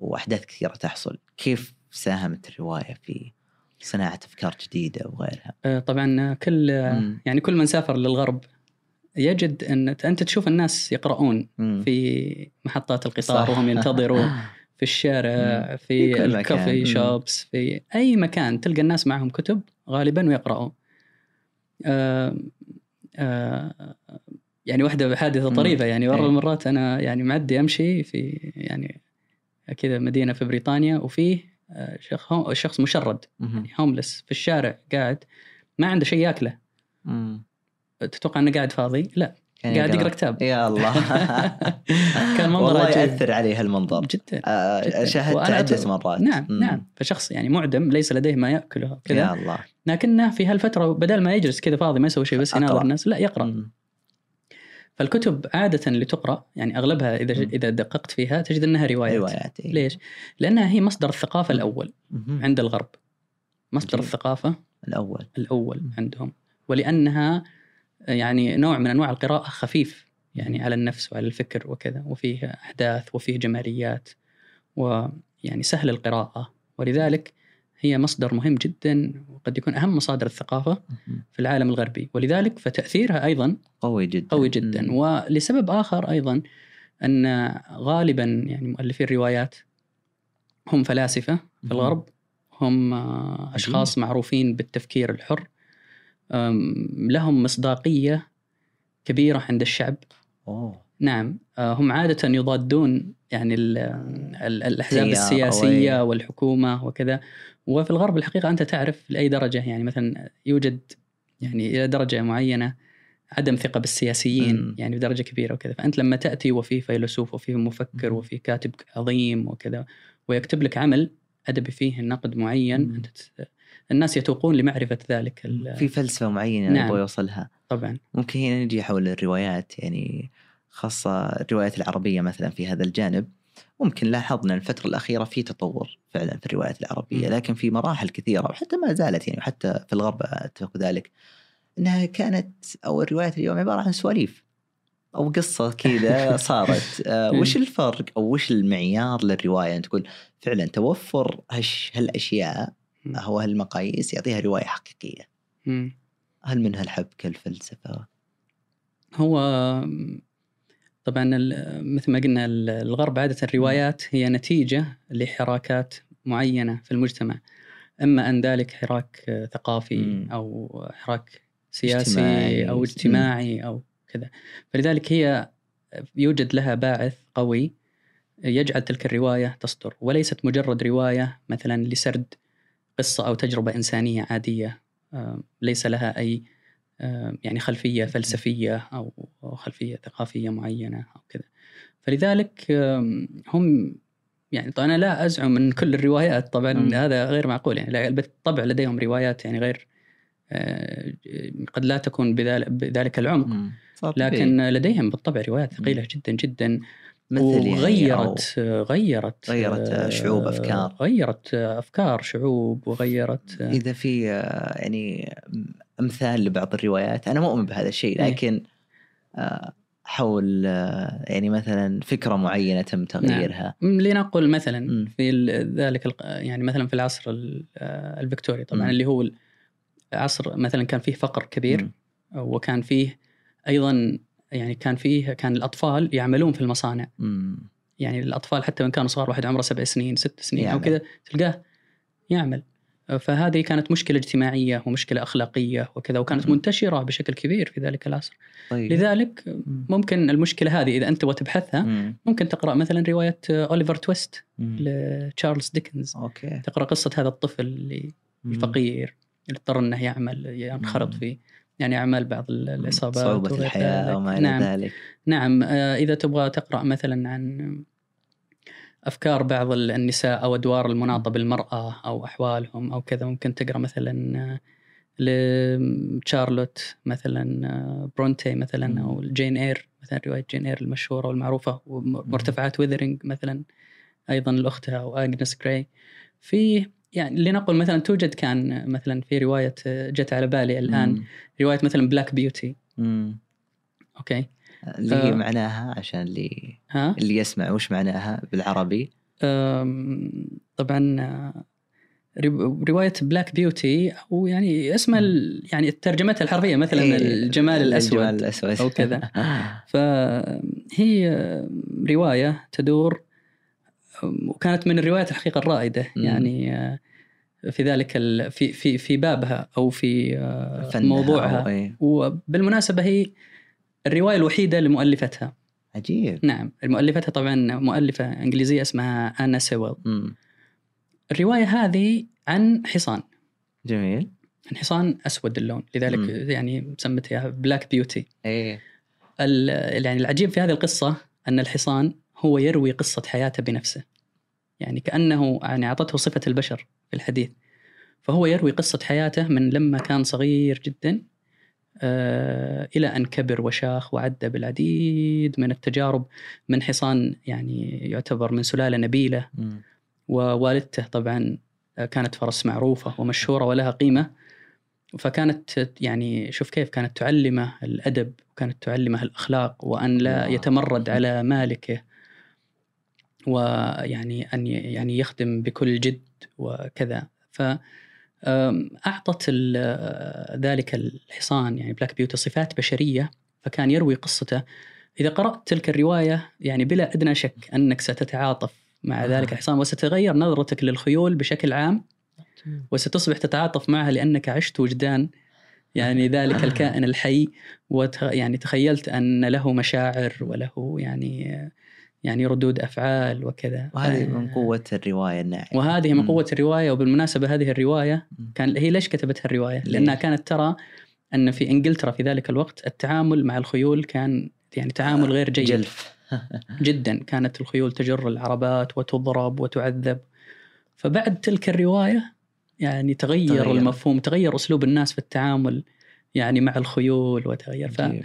وأحداث كثيرة تحصل كيف ساهمت الرواية في صناعة أفكار جديدة وغيرها آه، طبعا كل مم. يعني كل من سافر للغرب يجد أن أنت تشوف الناس يقرؤون مم. في محطات القطار صح. وهم ينتظروا في الشارع. في, في كل الكوفي مكان. مم. شوبس في أي مكان تلقى الناس معهم كتب غالبا ويقرأوا آه آه يعني واحدة حادثة مم. طريفة يعني مرة إيه. من المرات أنا يعني معدي أمشي في يعني كذا مدينة في بريطانيا وفيه آه، شخص مشرد مم. يعني هوملس في الشارع قاعد ما عنده شيء ياكله. تتوقع إنه قاعد فاضي؟ لا قاعد يقرأ كتاب يا الله كان منظر والله. يأثر عليه هالمنظر جدا آه، جداً. شاهدت عدة مرات نعم مم. نعم فشخص يعني معدم ليس لديه ما يأكله كذا يا الله لكنه في هالفترة بدل ما يجلس كذا فاضي ما يسوي شيء بس يناظر. الناس لا يقرأ مم. فالكتب عادة اللي تقرأ يعني أغلبها إذا مم. إذا دققت فيها تجد أنها روايات روايات إيه. ليش؟ لأنها هي مصدر الثقافة الأول مم. عند الغرب مصدر عجيب. الثقافة الأول الأول مم. عندهم ولأنها يعني نوع من أنواع القراءة خفيف يعني على النفس وعلى الفكر وكذا وفيه أحداث وفيه جماليات ويعني سهل القراءة. ولذلك هي مصدر مهم جدا وقد يكون أهم مصادر الثقافة. في العالم الغربي. ولذلك فتأثيرها أيضا قوي جدا. قوي جدا. ولسبب آخر أيضا أن غالبا يعني مؤلفي الروايات هم فلاسفة في. الغرب. هم أشخاص معروفين بالتفكير الحر. لهم مصداقية كبيرة عند الشعب أوه نعم آه، هم عادة يضادون يعني ال- ال- الأحزاب تيار أو السياسية أي. والحكومة وكذا وفي الغرب الحقيقة أنت تعرف لأي درجة يعني مثلا يوجد يعني إلى درجة معينة عدم ثقة بالسياسيين مم. يعني بدرجه كبيرة وكذا فأنت لما تأتي وفي فيلسوف وفي مفكر. وفي كاتب عظيم وكذا ويكتب لك عمل أدبي فيه نقد معين. أنت تت- الناس يتوقون لمعرفة ذلك في فلسفة معينة نعم. يبغى يوصلها طبعا ممكن هنا نجي حول الروايات يعني خاصة الروايات العربية مثلا في هذا الجانب ممكن لاحظنا الفترة الأخيرة في تطور فعلا في الروايات العربية. لكن في مراحل كثيرة وحتى ما زالت يعني وحتى في الغرب أتفق ذلك أنها كانت أو الروايات اليوم عبارة عن سواليف أو قصة كذا صارت آه وش الفرق أو وش المعيار للرواية أن تقول فعلا توفر هش هالأشياء. هو هالمقاييس يعطيها رواية حقيقية. مم. هل منها الحبكة الفلسفة؟ هو طبعا مثل ما قلنا ال- الغرب عادة الروايات هي نتيجة لحراكات معينة في المجتمع. إما أن ذلك حراك ثقافي مم. أو حراك سياسي اجتماعي. أو اجتماعي أو كذا. فلذلك هي يوجد لها باعث قوي يجعل تلك الرواية تصدر وليست مجرد رواية مثلا لسرد قصة أو تجربة إنسانية عادية آه، ليس لها آه، يعني خلفية فلسفية أو أو خلفية ثقافية معينة أو كذا. فلذلك هم يعني طبعا أنا لا أزعم من كل الروايات طبعا مم. هذا غير معقول يعني بالطبع لديهم روايات يعني غير آه، قد لا تكون بذلك, العمق. لكن لديهم بالطبع روايات ثقيلة جدا جدا. مثل يعني وغيرت غيرت غيرت آه، شعوب أفكار. غيرت أفكار شعوب وغيرت آه، إذا في آه، يعني أمثال لبعض الروايات أنا مؤمن بهذا الشيء إيه. لكن حول يعني مثلا فكرة معينة تم تغييرها م- لنقل مثلا. في ذلك يعني مثلا في العصر ال- الفكتوري طبعا مم. اللي هو عصر مثلا كان فيه فقر كبير مم. وكان فيه أيضا يعني كان فيه كان الأطفال يعملون في المصانع مم. يعني الأطفال حتى وإن كانوا صغار واحد عمره سبع سنين ست سنين أو يعمل. كذا تلقاه يعمل فهذه كانت مشكلة اجتماعية ومشكلة أخلاقية وكذا وكانت مم. منتشرة بشكل كبير في ذلك العصر طيب لذلك مم. ممكن المشكلة هذه إذا أنت تبغى تبحثها مم. ممكن تقرأ مثلا رواية أوليفر تويست. لتشارلز ديكنز okay تقرأ قصة هذا الطفل اللي. الفقير اللي اضطر إنه يعمل ينخرط. في يعني أعمال بعض ال- الإصابات الحياة ذلك. وما إلى نعم. ذلك. نعم. آه، إذا تبغى تقرأ مثلا عن أفكار بعض النساء أو أدوار المناطة بالمرأة أو أحوالهم أو كذا ممكن تقرأ مثلا آه، لتشارلوت مثلا آه، برونتي. مثلا أو جين إير مثلا رواية جين إير المشهورة والمعروفة ومرتفعات ويذرينج مثلا أيضا لأختها أو آجنس جراي. في يعني لنقل مثلا توجد كان مثلا في رواية جت على بالي الآن مم. رواية مثلا Black Beauty مم. okay اللي هي آه. معناها عشان اللي ها اللي يسمع وش معناها بالعربي أم، طبعا آه، رو- رواية Black Beauty أو يعني اسمها ال- يعني ترجمتها الحرفية مثلا إيه، الجمال الأسود الجمال الأسود أو كذا. فهي رواية تدور وكانت من الروايات الحقيقة الرائدة. يعني آه، في ذلك ال- في في في بابها أو في آه، موضوعها. إيه. وبالمناسبة هي الرواية الوحيدة لمؤلفتها. عجيب. نعم مؤلفتها طبعا مؤلفة إنجليزية اسمها أنا سيويل. مم. الرواية هذه عن حصان. جميل. عن حصان أسود اللون. لذلك مم. يعني سمتها Black Beauty إيه. ال- يعني العجيب في هذه القصة أن الحصان هو يروي قصة حياته بنفسه. يعني كأنه يعني أعطته صفة البشر في الحديث فهو يروي قصة حياته من لما كان صغير جدا آه، إلى أن كبر وشاخ وعدى بالعديد من التجارب من حصان يعني يعتبر من سلالة نبيلة. ووالدته طبعا كانت فرس معروفة ومشهورة ولها قيمة فكانت يعني شوف كيف كانت تعلمه الأدب وكانت تعلمه الأخلاق وأن لا. يتمرد على مالكه ويعني أن ي- يعني يخدم بكل جد وكذا. ف ال- ذلك الحصان يعني Black Beauty صفات بشرية فكان يروي قصته. إذا قرأت تلك الرواية يعني بلا أدنى شك أنك ستتعاطف مع آه. ذلك الحصان وستتغير نظرتك للخيول بشكل عام وستصبح تتعاطف معها لأنك عشت وجدان يعني ذلك الكائن الحي وت يعني تخيلت أن له مشاعر وله يعني يعني ردود أفعال وكذا وهذه ف- من قوة الرواية الناعمة وهذه من مم. قوة الرواية وبالمناسبة هذه الرواية مم. كان هي ليش كتبتها الرواية؟ لأنها ليش؟ كانت ترى أن في إنجلترا في ذلك الوقت التعامل مع الخيول كان يعني تعامل غير جيد جلف جدا كانت الخيول تجر العربات وتضرب وتعذب فبعد تلك الرواية يعني تغير, تغير. المفهوم تغير أسلوب الناس في التعامل يعني مع الخيول وتغير عجيب.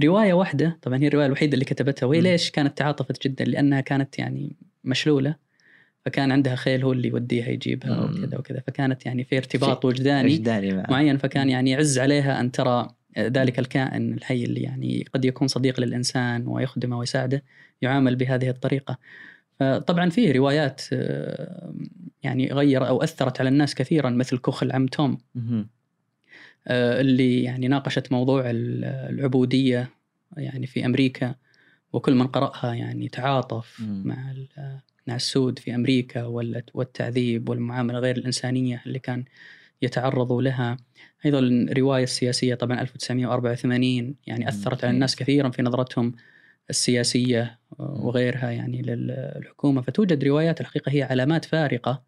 فرواية واحدة طبعا هي الرواية الوحيدة اللي كتبتها وهي. ليش كانت تعاطفت جدا لأنها كانت يعني مشلولة فكان عندها خيل هو اللي يوديها يجيبها. وكذا وكذا فكانت يعني في ارتباط وجداني معين فكان يعني يعز عليها أن ترى ذلك الكائن الحي اللي يعني قد يكون صديق للإنسان ويخدمه ويساعده يعامل بهذه الطريقة. طبعا فيه روايات آه، يعني غير أو أثرت على الناس كثيرا مثل كوخ العم توم اللي يعني ناقشت موضوع ال- العبودية يعني في أمريكا وكل من قرأها يعني تعاطف. مع مع السود في أمريكا وال- والتعذيب والمعاملة غير الإنسانية اللي كان يتعرضوا لها. أيضا الرواية السياسية طبعا 1984 يعني أثرت على الناس كثيرا في نظرتهم السياسية وغيرها يعني للحكومة. فتوجد روايات الحقيقة هي علامات فارقة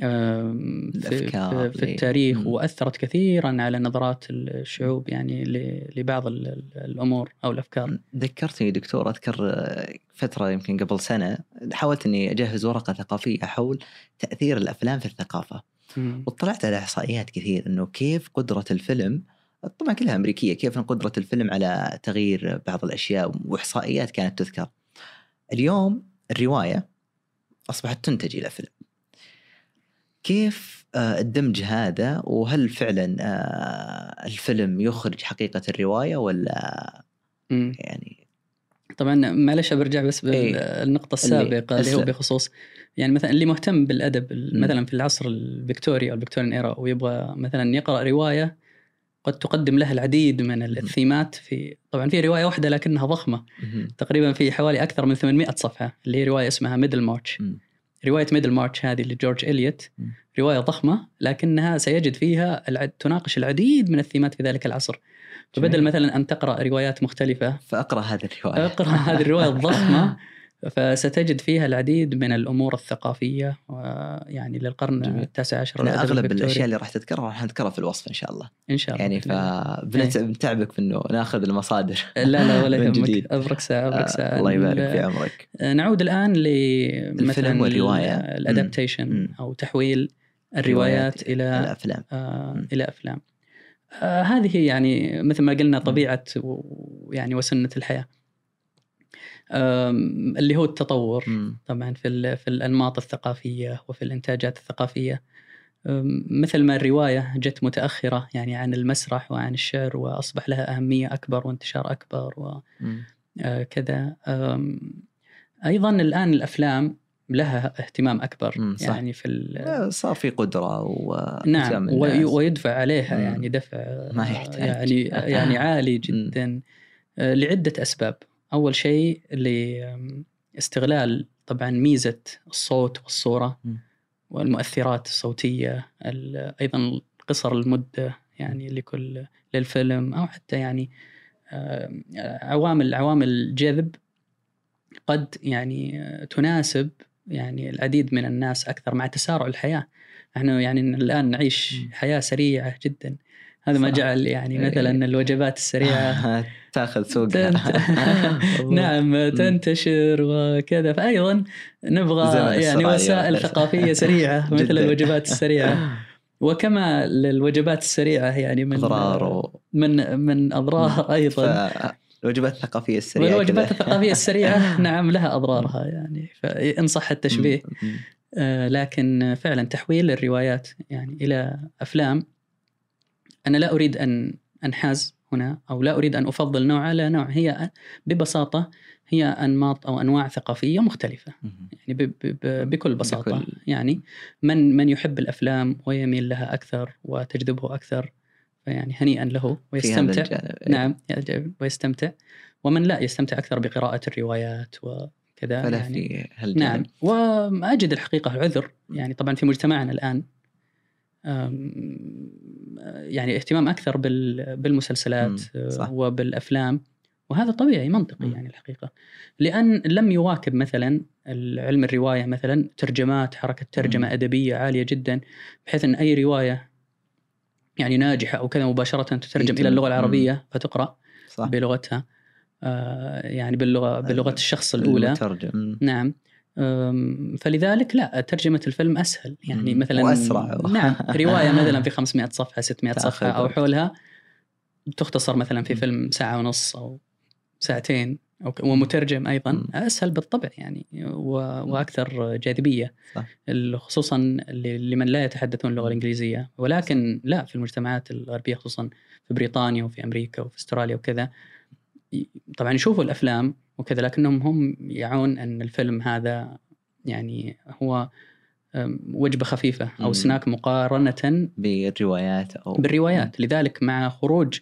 في, في, التاريخ مم. وأثرت كثيرا على نظرات الشعوب يعني لبعض الأمور أو الأفكار. ذكرتني دكتور أذكر فترة يمكن قبل سنة حاولت إني أجهز ورقة ثقافية حول تأثير الأفلام في الثقافة. مم. وطلعت على إحصائيات كثير إنه كيف قدرة الفيلم طبعا كلها أمريكية كيف قدرة الفيلم على تغيير بعض الأشياء وإحصائيات كانت تذكر. اليوم الرواية أصبحت تنتج إلى فيلم. كيف آه، الدمج هذا وهل فعلا آه، الفيلم يخرج حقيقة الرواية ولا يعني؟ طبعا معلش برجع بس بالنقطة إيه. السابقة اللي, اللي هو بخصوص يعني مثلا اللي مهتم بالأدب مثلا في العصر الفيكتوري أو ال Victorian era ويبغى مثلا يقرأ رواية قد تقدم له العديد من الثيمات في طبعا في رواية واحدة لكنها ضخمة. تقريبا في حوالي أكثر من 800 صفحة اللي هي رواية اسمها Middlemarch رواية Middlemarch هذه لجورج إليوت رواية ضخمة لكنها سيجد فيها العد تناقش العديد من الثيمات في ذلك العصر. فبدل مثلا أن تقرأ روايات مختلفة فأقرأ هذه الرواية. اقرا هذه الرواية الضخمة فستجد فيها العديد من الأمور الثقافية يعني للقرن. التاسع عشر أغلب الأشياء اللي راح تذكرها راح نذكرها في الوصف إن شاء الله. إن شاء الله. يعني فبنتعبك في إنه ناخذ المصادر. لا لا ولا يهمك. أبرك ساعه أبرك ساعه آه الله يبارك في عمرك. نعود الآن لمثلا والرواية. الادابتيشن أو تحويل الروايات إلى الافلام آه إلى أفلام. آه هذه يعني مثل ما قلنا طبيعة يعني وسنة الحياة. اللي هو التطور م. طبعا في في الأنماط الثقافية وفي الإنتاجات الثقافية. مثل ما الرواية جت متأخرة يعني عن المسرح وعن الشعر وأصبح لها أهمية أكبر وانتشار أكبر وكذا آه، أيضا الآن الأفلام لها اهتمام أكبر صح. يعني في صار في قدرة و نعم ويدفع عليها مم. يعني دفع ما يحتاج. يعني يعني عالي جدا. آه، لعدة أسباب. أول شيء لاستغلال طبعا ميزة الصوت والصورة والمؤثرات الصوتية أيضا قصر المدة يعني لكل للفيلم أو حتى يعني عوامل عوامل الجذب قد يعني تناسب يعني العديد من الناس أكثر مع تسارع الحياة. إحنا يعني الآن نعيش حياة سريعة جدا. هذا ما جعل يعني إيه. مثلا الوجبات السريعة. تاخذ سوق. نعم تنتشر وكذا. فايضا نبغى يعني وسائل ثقافية سريعة مثل الوجبات السريعة. وكما للوجبات السريعة يعني من أضرار من من أضرار أيضا. الوجبات الثقافية السريعة والوجبات الثقافية السريعة نعم لها أضرارها يعني. فإن صح التشبيه. آه لكن فعلا تحويل الروايات يعني إلى أفلام أنا لا أريد أن أنحاز هنا أو لا أريد أن أفضل نوع على نوع. هي ببساطة هي أنماط أو أنواع ثقافية مختلفة. يعني بكل بساطة. بكل... يعني من من يحب الأفلام ويميل لها أكثر وتجذبه أكثر فيعني هنيئا له ويستمتع. إيه. نعم ويستمتع. ومن لا يستمتع أكثر بقراءة الروايات وكذا فلا يعني. في. نعم. وأجد الحقيقة العذر يعني طبعا في مجتمعنا الآن يعني اهتمام أكثر بالمسلسلات صح. وبالأفلام. وهذا طبيعي منطقي يعني الحقيقة. لأن لم يواكب مثلا علم الرواية مثلا ترجمات حركة ترجمة أدبية عالية جدا بحيث أن أي رواية يعني ناجحة أو كذا مباشرة تترجم إلى اللغة العربية فتقرأ صح. بلغتها آه يعني باللغة بلغة الشخص الأولى. المترجم. نعم. فلذلك لا ترجمة الفيلم أسهل. يعني مثلا وأسرع. نعم رواية مثلا في 500 صفحة 600 صفحة أو حولها تختصر مثلا في فيلم ساعة ونص أو ساعتين ومترجم أيضا. أسهل بالطبع يعني وأكثر جاذبية. صح. خصوصا لمن لا يتحدثون اللغة الإنجليزية. ولكن لا في المجتمعات الغربية خصوصا في بريطانيا وفي أمريكا وفي أستراليا وكذا طبعا يشوفوا الأفلام وكذا لكنهم هم يعون أن الفيلم هذا يعني هو وجبة خفيفة أو سناك مقارنة بالروايات أو بالروايات. لذلك مع خروج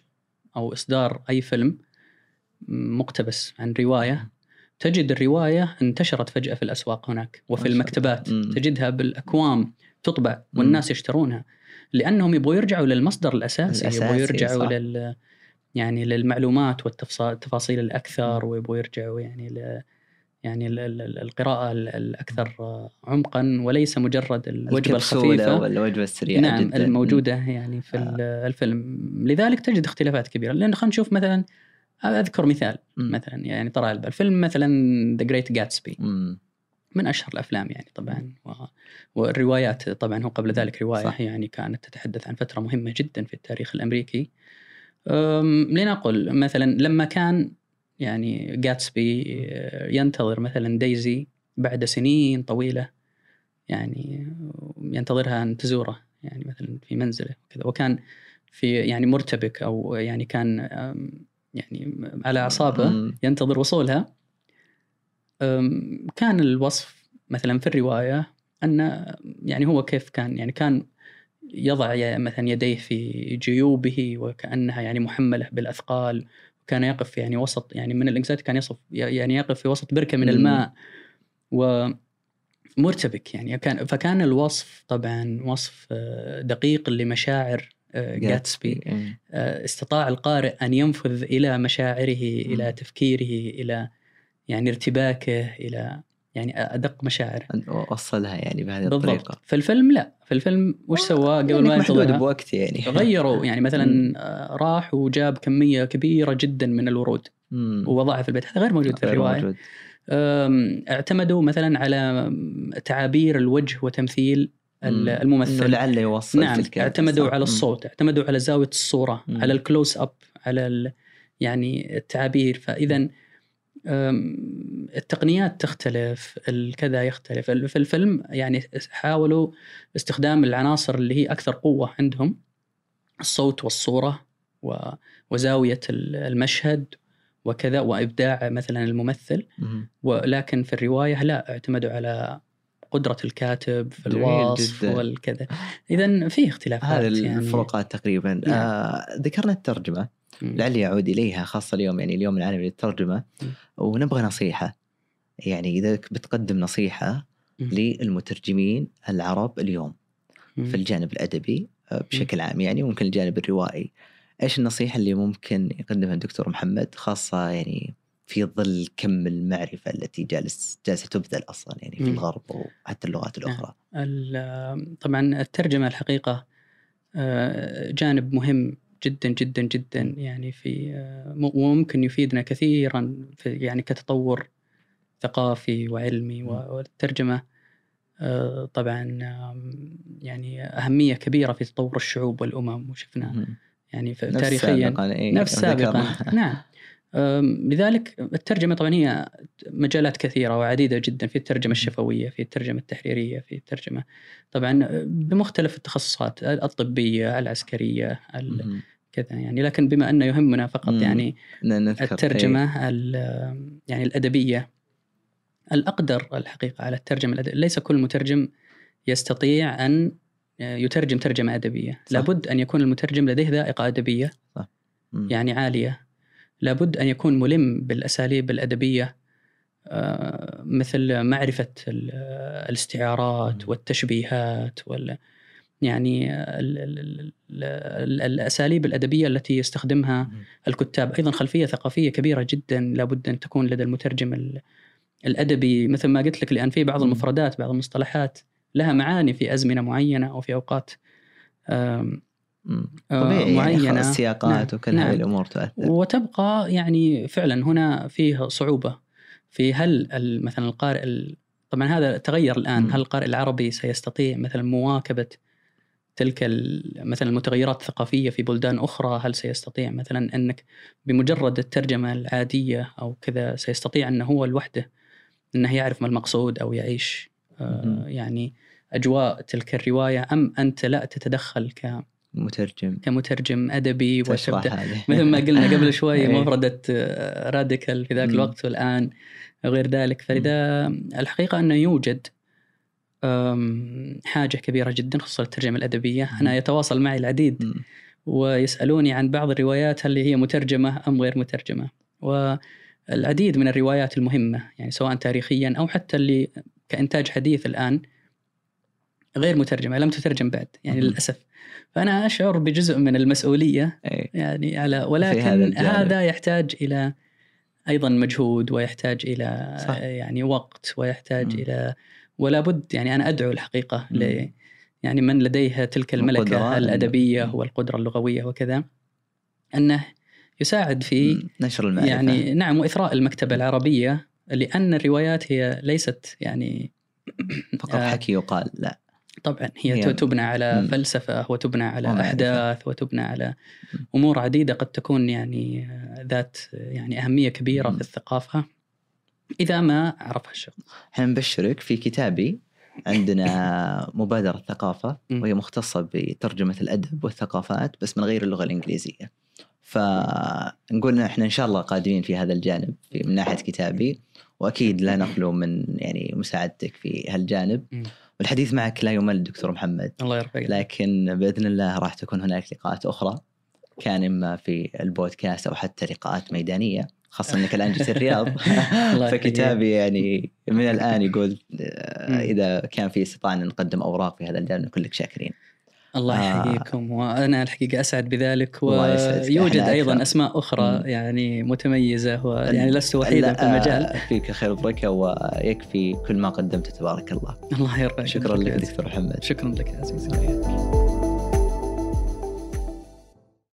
أو إصدار أي فيلم مقتبس عن رواية تجد الرواية انتشرت فجأة في الأسواق هناك وفي المكتبات. تجدها بالأكوام تطبع والناس يشترونها لأنهم يبغوا يرجعوا للمصدر الأساسي, الأساسي، يبغوا يرجعوا صح. لل يعني للمعلومات والتفاصيل الأكثر ويبغوا يرجعوا يعني ل يعني ال- ال- ال- القراءة ال- الأكثر عمقا وليس مجرد الوجبة الخفيفة. والوجبة السريعة نعم جدا. الموجودة يعني في ال- الفيلم. لذلك تجد اختلافات كبيرة. لأن خلينا نشوف مثلا أذكر مثال. مثلا يعني طرى البال. فيلم مثلا ذا جريت جاتسبي. من أشهر الأفلام يعني طبعا. و... والروايات طبعا هو قبل ذلك رواية صح. يعني كانت تتحدث عن فترة مهمة جدا في التاريخ الأمريكي. أم... لنقل مثلا لما كان يعني جاتسبي آه، ينتظر مثلا دايزي بعد سنين طويلة يعني ينتظرها أن تزوره يعني مثلا في منزله وكذا وكان في يعني مرتبك أو يعني كان يعني على أعصابه مم. ينتظر وصولها كان الوصف مثلا في الرواية ان يعني هو كيف كان يعني كان يضع مثلا يديه في جيوبه وكأنها يعني محملة بالأثقال وكان يقف يعني وسط يعني من الاجزاء كان يصف يعني يقف في وسط بركة من. الماء ومرتبك يعني كان فكان الوصف طبعا وصف آه، دقيق لمشاعر آه، جاتسبي مم. آه، استطاع القارئ أن ينفذ إلى مشاعره إلى. تفكيره إلى يعني ارتباكه إلى يعني أدق مشاعره أن وصلها يعني بهذه بالضبط. الطريقة. في الفيلم لا. في الفيلم وش سوى قبل لأنك ما محدود ينتظرها بوقت يعني. غيروا يعني. مثلا آه، راح وجاب كمية كبيرة جدا من الورود. ووضعها في البيت. هذا غير موجود في غير الرواية. اعتمدوا مثلا على تعابير الوجه وتمثيل الممثل. لعله يوصل نعم اعتمدوا صح. على. الصوت. اعتمدوا على زاوية الصورة مم. على الكلوز اب على ال يعني التعابير. فاذا التقنيات تختلف الكذا يختلف في الفيلم يعني حاولوا استخدام العناصر اللي هي أكثر قوة عندهم الصوت والصورة و- وزاوية ال- المشهد وكذا وإبداع مثلا الممثل مم. ولكن في الرواية لا اعتمدوا على قدرة الكاتب في الوصف. والكذا اذا في اختلافات هذه يعني الفروقات تقريبا نعم. آه ذكرنا الترجمة. لعلي أعود إليها خاصة اليوم يعني اليوم العالمي للترجمة. ونبغى نصيحة يعني إذا بتقدم نصيحة. للمترجمين العرب اليوم. في الجانب الأدبي آه، بشكل عام يعني ممكن الجانب الروائي إيش النصيحة اللي ممكن يقدمها الدكتور محمد خاصة يعني في ظل كم المعرفة التي جالس جالسة تبذل أصلا يعني في. الغرب وحتى اللغات الأخرى ال- طبعا الترجمة الحقيقة آه، جانب مهم جدا جدا جدا يعني في آه، وممكن يفيدنا كثيرا في يعني كتطور ثقافي وعلمي والترجمة آه، طبعا يعني أهمية كبيرة في تطور الشعوب والأمم وشفنا. يعني في- نفس تاريخيا سابقاً، نفس سابقا. نعم لذلك الترجمة طبعا هي مجالات كثيرة وعديدة جدا في الترجمة الشفوية في الترجمة التحريرية في الترجمة طبعا بمختلف التخصصات الطبية العسكرية ال- مم. كذا يعني لكن بما أنه يهمنا فقط. يعني نذكر إيه. الترجمة ال- يعني الأدبية الأقدر الحقيقة على الترجمة الأدبية ليس كل مترجم يستطيع أن يترجم ترجمة أدبية صح. لابد أن يكون المترجم لديه ذائقة أدبية مم. يعني عالية لابد أن يكون ملم بالأساليب الأدبية آه، مثل معرفة ال- الاستعارات. والتشبيهات وال يعني ال- ال- ال- ال- الأساليب الأدبية التي يستخدمها. الكتاب أيضا خلفية ثقافية كبيرة جدا لابد أن تكون لدى المترجم ال- الأدبي مثل ما قلت لك لأن في بعض. المفردات بعض المصطلحات لها معاني في أزمنة معينة أو في أوقات طبيعي يعني معينة. السياقات نعم. وكل نعم. هذه الأمور تؤثر وتبقى يعني فعلا هنا فيه صعوبة في هل مثلا القارئ ال- طبعا هذا تغير الآن مم. هل القارئ العربي سيستطيع مثلا مواكبة تلك مثلا المتغيرات الثقافية في بلدان أخرى هل سيستطيع مثلا أنك بمجرد الترجمة العادية أو كذا سيستطيع أنه هو لوحده أنه يعرف ما المقصود أو يعيش آه،. يعني أجواء تلك الرواية أم أنت لا تتدخل ك- مترجم كمترجم وتبدأ هذه مثل ما قلنا قبل شوي إيه. مفردة آه، راديكال في ذاك. الوقت والآن غير ذلك فلذا الحقيقة أنه يوجد أم، حاجة كبيرة جدا خصوصا الترجمة الأدبية مم. أنا يتواصل معي العديد مم. ويسألوني عن بعض الروايات هل هي مترجمة أم غير مترجمة والعديد من الروايات المهمة يعني سواء تاريخيا أو حتى اللي كإنتاج حديث الآن غير مترجمة لم تترجم بعد يعني. للأسف فأنا أشعر بجزء من المسؤولية إيه. يعني على هذا ولكن الجانب. هذا يحتاج إلى أيضا مجهود ويحتاج إلى صح. يعني وقت ويحتاج مم. إلى ولا بد يعني أنا أدعو الحقيقة مم. ل يعني من لديه تلك الملكة. الأدبية مم. والقدرة اللغوية وكذا أنه يساعد في. نشر المعرفة يعني نعم وإثراء المكتبة العربية لأن الروايات هي ليست يعني فقط آه، حكي يقال لا طبعا هي, هي- تبنى على مم. فلسفة وتبنى على. أحداث وتبنى على. أمور عديدة قد تكون يعني آه، ذات آه، يعني أهمية كبيرة مم. في الثقافة إذا ما عرفها الشخص. إحنا نبشرك في كتابي عندنا مبادرة ثقافة مم. وهي مختصة بترجمة الأدب والثقافات بس من غير اللغة الإنجليزية فنقول إحنا إن شاء الله قادمين في هذا الجانب في من ناحية كتابي وأكيد لا نخلو من يعني مساعدتك في هالجانب. والحديث معك لا يمل دكتور محمد الله يرفقك. لكن بإذن الله راح تكون هناك لقاءات أخرى كان إما في البودكاست أو حتى لقاءات ميدانية خاصة أنك الآن جيت الرياض. فكتابي يعني من الآن يقول آه،. إذا كان في استطاعة أن نقدم أوراق في هذا الجانب نكون لك شاكرين الله آه. يحييكم وأنا الحقيقة أسعد بذلك. ويوجد أيضا أكثر. أسماء أخرى مم. يعني متميزة ويعني لست وحيدا في المجال آه، فيك خير وبركة ويكفي كل ما قدمته تبارك الله الله يرفقك شكرا لك. دكتور محمد شكرا لك عزيزي